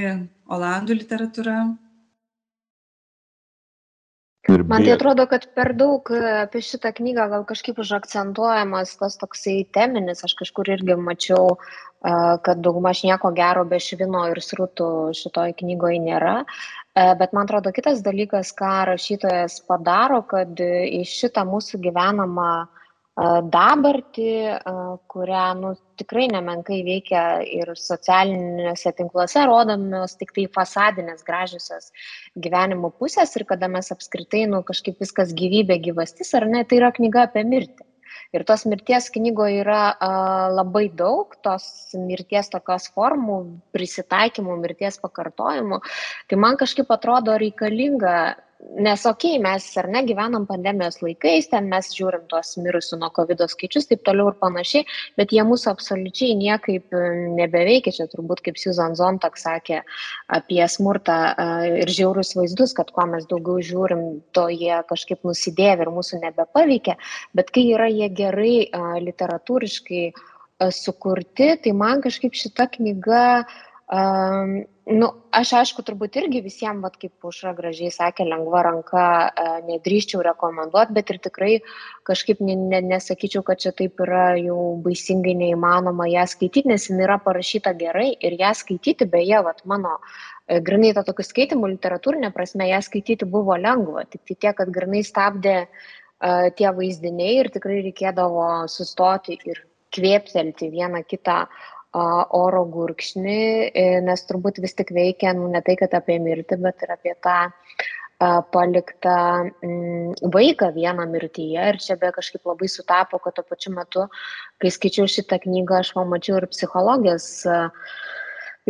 olandų literatūra. Man tai atrodo, kad per daug apie šitą knygą gal kažkaip užakcentuojamas tas toksai teminis, aš kažkur irgi mačiau, kad daugmaž nieko gero be švino ir srutų šitoj knygoje nėra. Bet man atrodo, kitas dalykas, ką rašytojas padaro, kad į šitą mūsų gyvenamą uh, dabartį, kurią nu, tikrai nemenkai veikia ir socialiniuose tinkluose rodomios tik tai fasadinės gražiosios gyvenimo pusės ir kada mes apskritai nu, kažkaip viskas gyvybė, gyvastis, ar ne, tai yra knyga apie mirtį. Ir tos mirties knygoje yra a, labai daug, tos mirties tokios formų, prisitaikymų, mirties pakartojimų. Tai man kažkaip atrodo reikalinga nes okei, mes ar ne gyvenam pandemijos laikais, ten mes žiūrim tuos mirusių nuo COVID skaičius, taip toliau ir panašiai, bet jie mūsų absoliučiai niekaip e, nebeveikia. Čia turbūt kaip Susan Zontak sakė apie smurtą e, ir žiaurus vaizdus, kad kuo mes daugiau žiūrim, to jie kažkaip nusidėvi ir mūsų nebepaveikia, bet kai yra jie gerai e, literatūriškai sukurti, tai man kažkaip šita knyga um, nu aš aišku turbūt irgi visiem vat kaip aušra gražiai sakė lengva ranka e, nedrįsčiau rekomenduot bet ir tikrai kažkaip ne ne nesakyčiau kad čia taip yra jau baisingai neįmanoma ją skaityt nes jinai yra parašyta gerai ir ją skaityti beje vat mano e, grynai to tokiu skaitymu literatūrine prasme ją skaityti buvo lengva tiktai tiek kad grynai stabdė uh, tie vaizdiniai ir tikrai reikėdavo sustoti ir kvėptelti vieną kitą oro gurkšnį, e, nes turbūt vis tik veikia nu, ne tai, kad apie mirtį, bet ir apie tą paliktą mm, vaiką vieną mirtyje. Ir čia be kažkaip labai sutapo, kad tuo pačiu metu, kai skaičiau šitą knygą, aš pamačiau ir psichologijos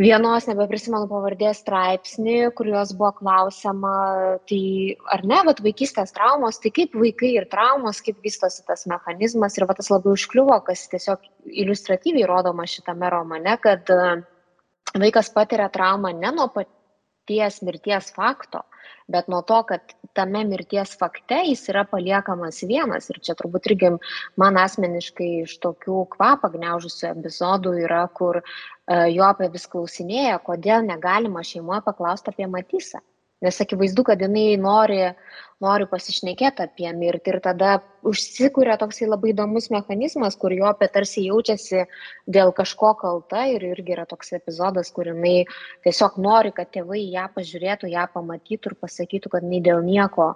vienos nebeprisimenu pavardės straipsnį, kur jos buvo klausima, tai ar ne, bet vaikystės traumos, tai kaip vaikai ir traumos, kaip vystosi tas mechanizmas ir va tas labai užkliuvo, kas tiesiog iliustratyviai rodoma šitame romane, kad vaikas patiria traumą ne nuo paties mirties fakto, bet nuo to, kad tame mirties fakte jis yra paliekamas vienas. Ir čia turbūt irgi man asmeniškai iš tokių kvapą gniaužusių epizodų yra, kur uh, jo apie vis klausinėja, kodėl negalima šeimoje paklausti apie Matysą. Nes akivaizdu, kad jinai nori, nori pasišnekėti apie mirtį ir tada užsikūrė toksai labai įdomus mechanizmas, kur jo apie tarsi jaučiasi dėl kažko kalta ir irgi yra toks epizodas, kur jinai tiesiog nori, kad tėvai ją pažiūrėtų, ją pamatytų ir pasakytų, kad nei dėl nieko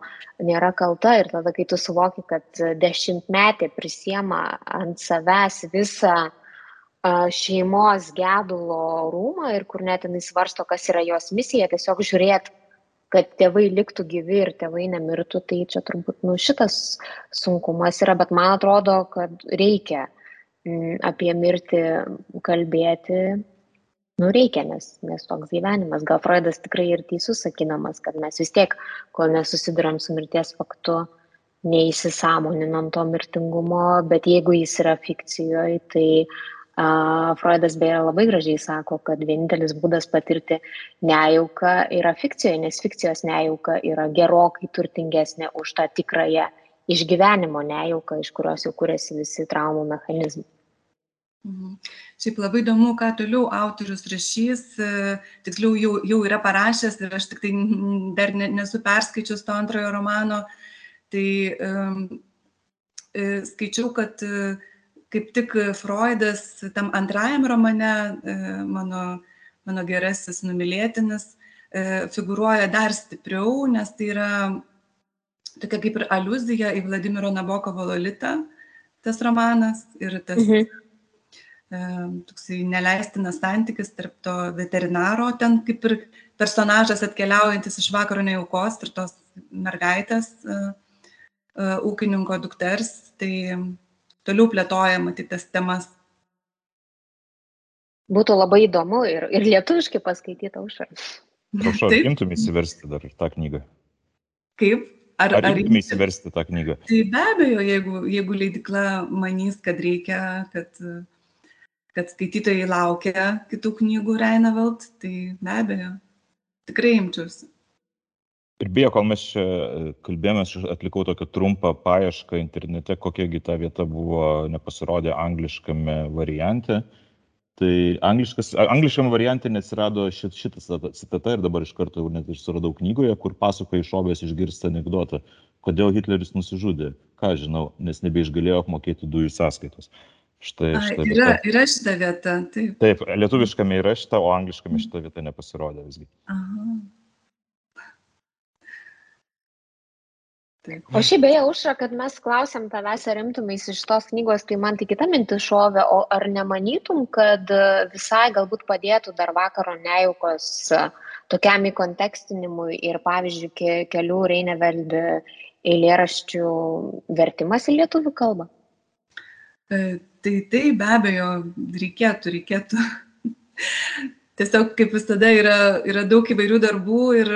nėra kalta. Ir tada, kai tu suvoki, kad dešimtmetė prisiema ant savęs visą šeimos gedulo rūmą ir kur net jinai svarsto, kas yra jos misija, tiesiog žiūrėti kad tėvai liktų gyvi ir tėvai nemirtų, tai čia turbūt nu, šitas sunkumas yra, bet man atrodo, kad reikia mm, apie mirtį kalbėti, nu reikia, nes, nes toks gyvenimas. Gal Freudas tikrai ir teisus sakydamas, kad mes vis tiek, kol nesusidurėm su mirties faktu, neįsisamoninam to mirtingumo, bet jeigu jis yra fikcijoje, tai Freudas beje labai gražiai sako, kad vienintelis būdas patirti nejauką yra fikcijoje, nes fikcijos nejauka yra gerokai turtingesnė už tą tikrąją išgyvenimo nejauką, iš kurios jau kuriasi visi traumų mechanizmai. Mhm. Šiaip labai įdomu, ką toliau autorius rašys, tiksliau jau, jau yra parašęs ir aš tik tai dar nesu perskaičius to antrojo romano, uh, Tai e, skaičiau, kad e, kaip tik Freudas tam antrajam romane, e, mano, mano gerasis numylėtinis, figuruoja dar stipriau, nes tai yra tokia kaip ir aluzija į Vladimiro Nabokovo Lolitą, tas romanas ir tas mhm. toksai neleistinas santykis tarp to veterinaro, ten kaip ir personažas atkeliaujantis iš vakaro nejaukos ir tos mergaitės. E, ūkininko dukters, tai toliau plėtoja matyti tas temas. Būtų labai įdomu ir, ir lietuviškai paskaityti aušą. Prašau, ar imtum įsiversti dar tą knygą? Kaip? Ar, ar, ar imtum įsiversti tą knygą? Tai be abejo, jeigu, jeigu leidikla manys, kad reikia, kad, kad skaitytojai laukia kitų knygų Reinavelt, tai be abejo, tikrai imčiausi. Ir beje, kol mes čia e, kalbėjome, aš atlikau tokią trumpą paiešką internete, kokiagi ta vieta buvo nepasirodė angliškame variante. Tai angliškas, angliškame variante neatsirado šit, šitas citata ir dabar iš karto net ir suradau knygoje, kur pasakoja išobės išgirsta anegdotą, kodėl Hitleris nusižudė. Ką žinau, nes nebeišgalėjo apmokėti dujų sąskaitos. Štai, štai A, yra, vieta. yra šita vieta. Taip. taip, lietuviškame yra šita, o angliškame šita vieta nepasirodė visgi. Aha. O šiaip beje, užra, kad mes klausėm tavęs, ar rimtumais iš tos knygos, tai man tik kita mintis šovė, o ar nemanytum, kad e, visai galbūt padėtų dar vakaro nejaukos e, tokiam įkontekstinimui ir, pavyzdžiui, ke, kelių Reineveld eilėraščių vertimas į lietuvių kalbą? E, tai tai be abejo, reikėtų, reikėtų. Tiesiog kaip visada yra, yra daug įvairių darbų ir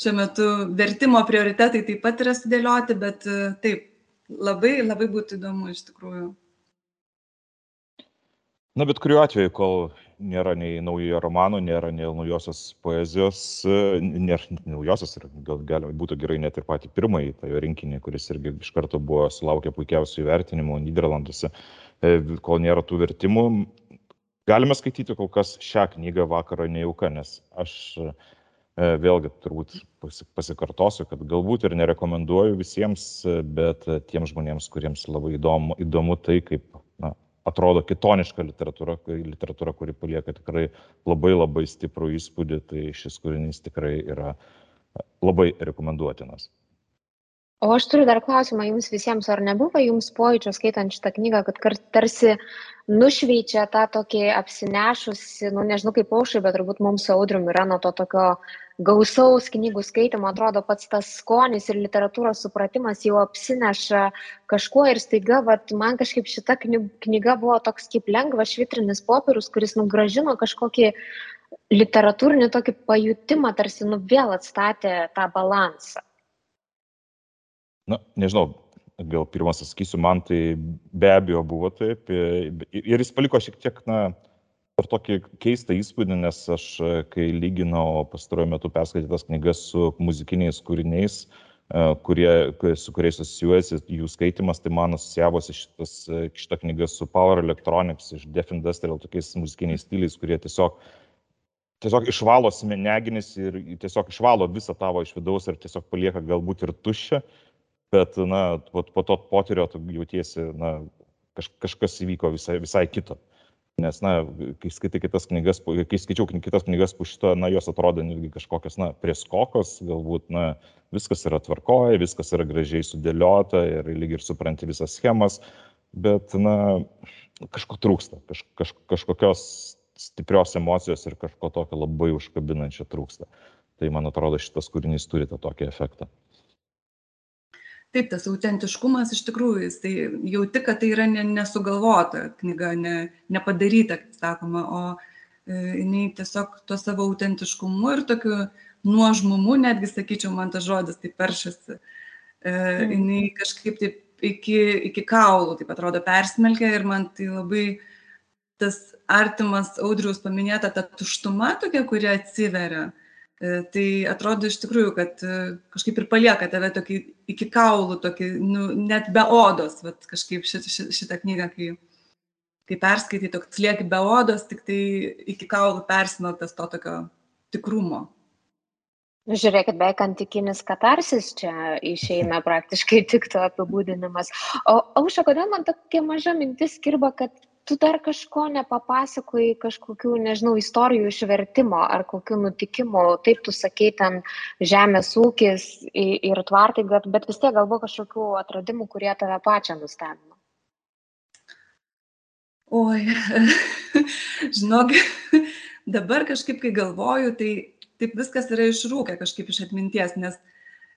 šiuo metu vertimo prioritetai taip pat yra sudėlioti, bet e, taip, labai, labai būtų įdomu iš tikrųjų. Na, bet kuriuo atveju, kol nėra nei naujojo romano, nėra nei naujosios poezijos, e, nėra naujosios gal galima būtų gerai net ir patį pirmąjį, tą jo rinkinį, kuris irgi iš karto buvo sulaukę puikiausių įvertinimų Niderlanduose, e, kol nėra tų vertimų, galime skaityti kol kas šią knygą vakaro nejauka, nes aš vėlgi turbūt pasikartosiu, kad galbūt ir nerekomenduoju visiems, e, bet tiems žmonėms, kuriems labai įdomu, įdomu tai, kaip na, atrodo kitoniška literatūra, literatūra, kuri palieka tikrai labai labai stiprų įspūdį, tai šis kūrinys tikrai yra labai rekomenduotinas. O aš turiu dar klausimą jums visiems, ar nebuvo jums pojūčio skaitant šitą knygą, kad tarsi nušveičia tą tokį apsinešusi, nu nežinau kaip aušai, bet turbūt mums audrium yra nuo to tokio gausaus knygų skaitimo, atrodo pats tas skonis ir literatūros supratimas jau apsineša kažkuo ir staiga, vat, man kažkaip šita knyga buvo toks kaip lengvas švitrinis popierius, kuris nugražino kažkokį literatūrinį tokį pajutimą, tarsi nu vėl atstatė tą balansą. Na, nežinau, gal pirmas atsakysiu, man tai be abejo buvo taip. Ir jis paliko šiek tiek, na, ir tokį keistą įspūdį, nes aš, kai lyginau pastaruoju metu perskaitytas knygas su muzikiniais kūriniais, kurie, su kuriais asocijuojasi jų skaitimas, tai man asociavosi šitas, šita knyga su Power Electronics iš Def Industrial tokiais muzikiniais stiliais, kurie tiesiog tiesiog išvalo smegenis ir tiesiog išvalo visą tavo iš vidaus ir tiesiog palieka galbūt ir tuščią, bet, na, po, to potyrio tu jautiesi, na, kaž, kažkas įvyko visai, visai kito. Nes, na, kai skaitai kitas knygas, kai skaičiau kitas knygas po šito, na, jos atrodo netgi kažkokios, na, prieskokos, galbūt, na, viskas yra tvarkoje, viskas yra gražiai sudėliota ir lyg ir supranti visas schemas, bet, na, kažko trūksta, kaž, kaž, kažkokios stiprios emocijos ir kažko tokio labai užkabinančio trūksta. Tai man atrodo, šitas kūrinys turi tą tokį efektą. Taip, tas autentiškumas iš tikrųjų, jis tai jauti, kad tai yra ne, nesugalvota knyga, ne, nepadaryta, kaip sakoma, o e, jinai tiesiog tuo savo autentiškumu ir tokiu nuožmumu, netgi sakyčiau, man tas žodis taip peršasi, e, mm. jinai kažkaip taip iki, iki kaulų, taip atrodo, persmelkia ir man tai labai tas artimas audriaus paminėta ta tuštuma tokia, kuri atsiveria. E, tai atrodo iš tikrųjų, kad e, kažkaip ir palieka tave tokį iki kaulų, tokį, nu, net be odos, vat, kažkaip šit, šit, šitą knygą, kai, kai perskaitai, toks lieki be odos, tik tai iki kaulų persmeltas to tokio tikrumo. Žiūrėkit, beveik antikinis katarsis čia išeina praktiškai tik to apibūdinimas. O aušia, kodėl man tokia maža mintis kirba, kad tu dar kažko nepapasakoji, kažkokių, nežinau, istorijų išvertimo ar kokių nutikimų. Taip, tu sakei ten žemės ūkis ir tvartai, bet vis tiek galbūt kažkokių atradimų, kurie tave pačią nustebino. Oi, žinok, dabar kažkaip, kai galvoju, tai taip viskas yra išrūkę kažkaip iš atminties, nes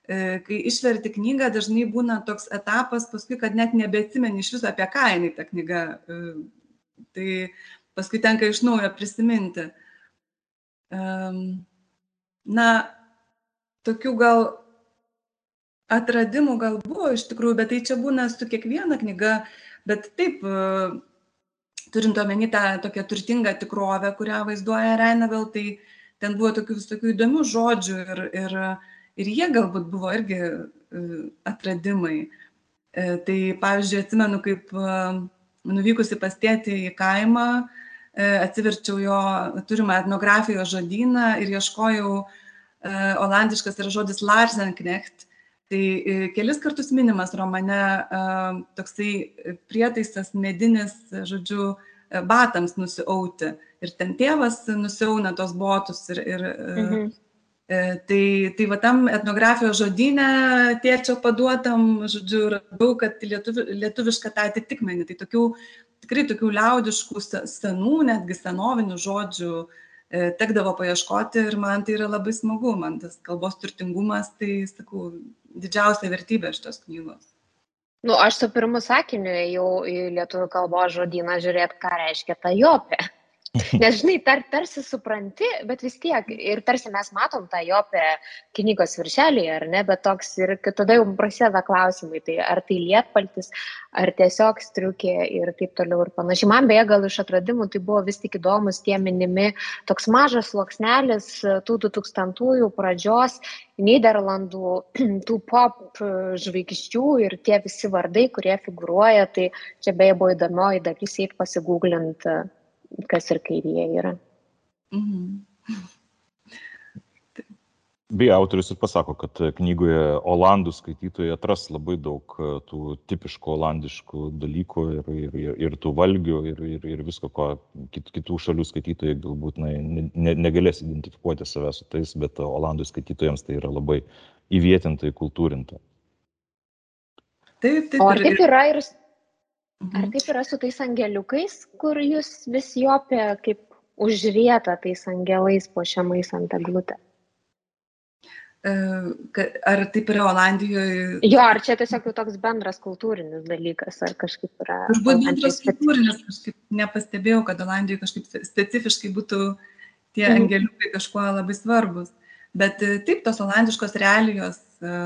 e, kai išverti knygą, dažnai būna toks etapas paskui, kad net nebeatsimeni iš viso apie ką jinai ta knyga. Tai paskui tenka iš naujo prisiminti. Na, tokių gal atradimų gal buvo iš tikrųjų, bet tai čia būna su kiekviena knyga, bet taip, e, turint omeny tą tokią turtingą tikrovę, kurią vaizduoja Reinavel, tai ten buvo tokių visokių įdomių žodžių ir, ir, ir jie galbūt buvo irgi e, atradimai. E, tai pavyzdžiui, atsimenu, kaip nuvykusi pas tėtį į kaimą, atsiverčiau jo turimą etnografijos žodyną ir ieškojau, olandiškas yra žodis Larsenknecht. Tai kelis kartus minimas romane toksai prietaisas medinis, žodžiu, batams nusiauti ir ten tėvas nusiauna tos botus ir, ir mhm. E, tai, tai va tam etnografijos žodynė tėčio paduotam, žodžiu, radau, kad lietuvi, lietuvišką tą atitikmenį, tai tokių, tikrai tokių liaudiškų, senų, netgi senovinių žodžių e, tekdavo paieškoti ir man tai yra labai smagu, man tas kalbos turtingumas, tai, sakau, didžiausia vertybė šitos knygos. Nu, aš su pirmu sakiniu ėjau į lietuvių kalbos žodyną žiūrėti, ką reiškia ta jopė. Nes, žinai, tar, tarsi supranti, bet vis tiek, ir tarsi mes matom tą jo apie knygos viršelį, ar ne, bet toks ir tada jau prasideda klausimai, tai ar tai lietpaltis, ar tiesiog striukė ir taip toliau ir panašiai. Man beje, gal iš atradimų tai buvo vis tik įdomus tie minimi, toks mažas sluoksnelis tų 2000-ųjų pradžios Niderlandų, tų pop žvaigždžių ir tie visi vardai, kurie figuruoja, tai čia beje buvo įdomioji dalis, eit pasigūglint kas ir kaip jie yra. Mhm. Beje, autorius ir pasako, kad knygoje olandų skaitytojai atras labai daug e, tų tipiškų olandiškų dalykų ir, ir, ir, ir tų valgių ir, ir, ir visko, ko kit, kitų šalių skaitytojai galbūt na, ne, negalės identifikuoti save su tais, bet olandų skaitytojams tai yra labai įvietinta, įkultūrinta. Taip, taip. O taip yra ir Ar mhm. taip yra su tais angeliukais, kur jūs vis jopė kaip užrieta tais angelais po šiamais ant eglutę? E, ar taip yra Olandijoje? Jo, ar čia tiesiog toks bendras kultūrinis dalykas, ar kažkaip yra. Turbūt bendras kultūrinis, kažkaip nepastebėjau, kad Olandijoje kažkaip specifiškai būtų tie mhm. angeliukai kažkuo labai svarbus. Bet e, taip, tos olandiškos realijos, e,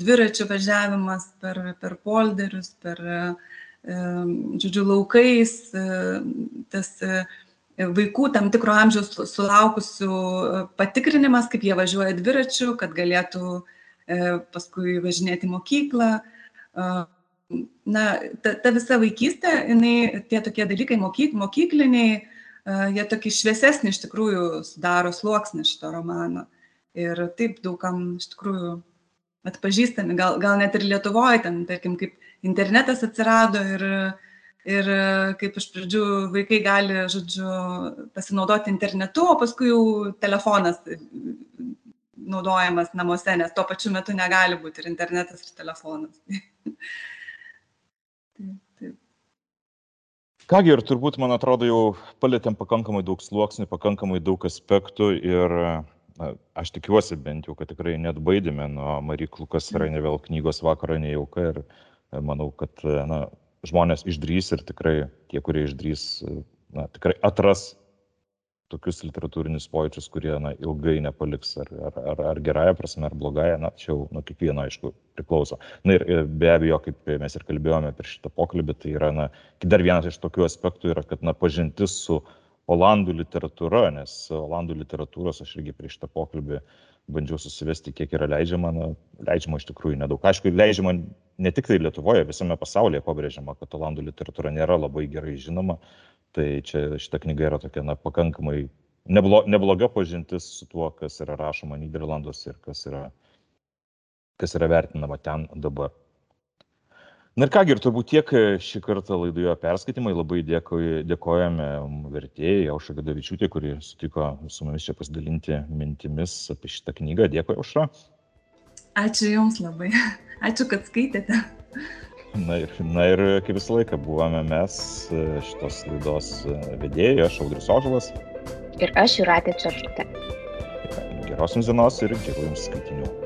dviračių važiavimas per, per polderius, per uh, žodžiu, laukais, tas vaikų tam tikro amžiaus sulaukusių patikrinimas, kaip jie važiuoja dviračiu, kad galėtų paskui važinėti mokyklą. Na, ta, ta visa vaikystė, jinai, tie tokie dalykai mokyk, mokykliniai, jie tokį šviesesnį iš tikrųjų sudaro sluoksnį šito romano. Ir taip daugam iš tikrųjų atpažįstami, gal, gal net ir Lietuvoje, ten, tarkim, kaip internetas atsirado ir, ir kaip iš pradžių vaikai gali, žodžiu, pasinaudoti internetu, o paskui jau telefonas naudojamas namuose, nes tuo pačiu metu negali būti ir internetas, ir telefonas. taip, taip. Kągi ir turbūt, man atrodo, jau palėtėm pakankamai daug sluoksnių, pakankamai daug aspektų ir na, aš tikiuosi bent jau, kad tikrai net baidėme nuo Marie Klukas Rainevel knygos vakaro nejauka ir manau, kad na, žmonės išdrys ir tikrai tie, kurie išdrys, na, tikrai atras tokius literatūrinius pojūčius, kurie na, ilgai nepaliks, ar, ar, ar, ar gerąją prasme, ar blogąją, na, čia jau nuo kiekvieno, aišku, priklauso. Na ir be abejo, kaip mes ir kalbėjome per šitą pokalbį, tai yra, na, dar vienas iš tokių aspektų yra, kad, na, pažintis su olandų literatūra, nes olandų literatūros aš irgi prieš tą pokalbį bandžiau susivesti, kiek yra leidžiama, na, leidžiama iš tikrųjų nedaug. Aišku, leidžiama ne tik tai Lietuvoje, visame pasaulyje pabrėžiama, kad olandų literatūra nėra labai gerai žinoma, tai čia šita knyga yra tokia, na, pakankamai neblo, nebloga pažintis su tuo, kas yra rašoma Niderlanduose ir kas yra, kas yra vertinama ten dabar. Na ir kągi, ir turbūt tiek e, šį kartą laidoje perskaitimai. Labai dėkoj, dėkojame vertėjai Aušra Gadavičiūtė, kuri sutiko su mumis čia pasidalinti mintimis apie šitą knygą. Dėkui, Aušra. Ačiū Jums labai. Ačiū, kad skaitėte. Na ir, na ir kaip visą laiką buvome mes e, šitos laidos e, vedėjai, aš Audrius Ožalas. Ir aš Juratė Čerškutė. Geros jums dienos ir gerų jums skaitinių.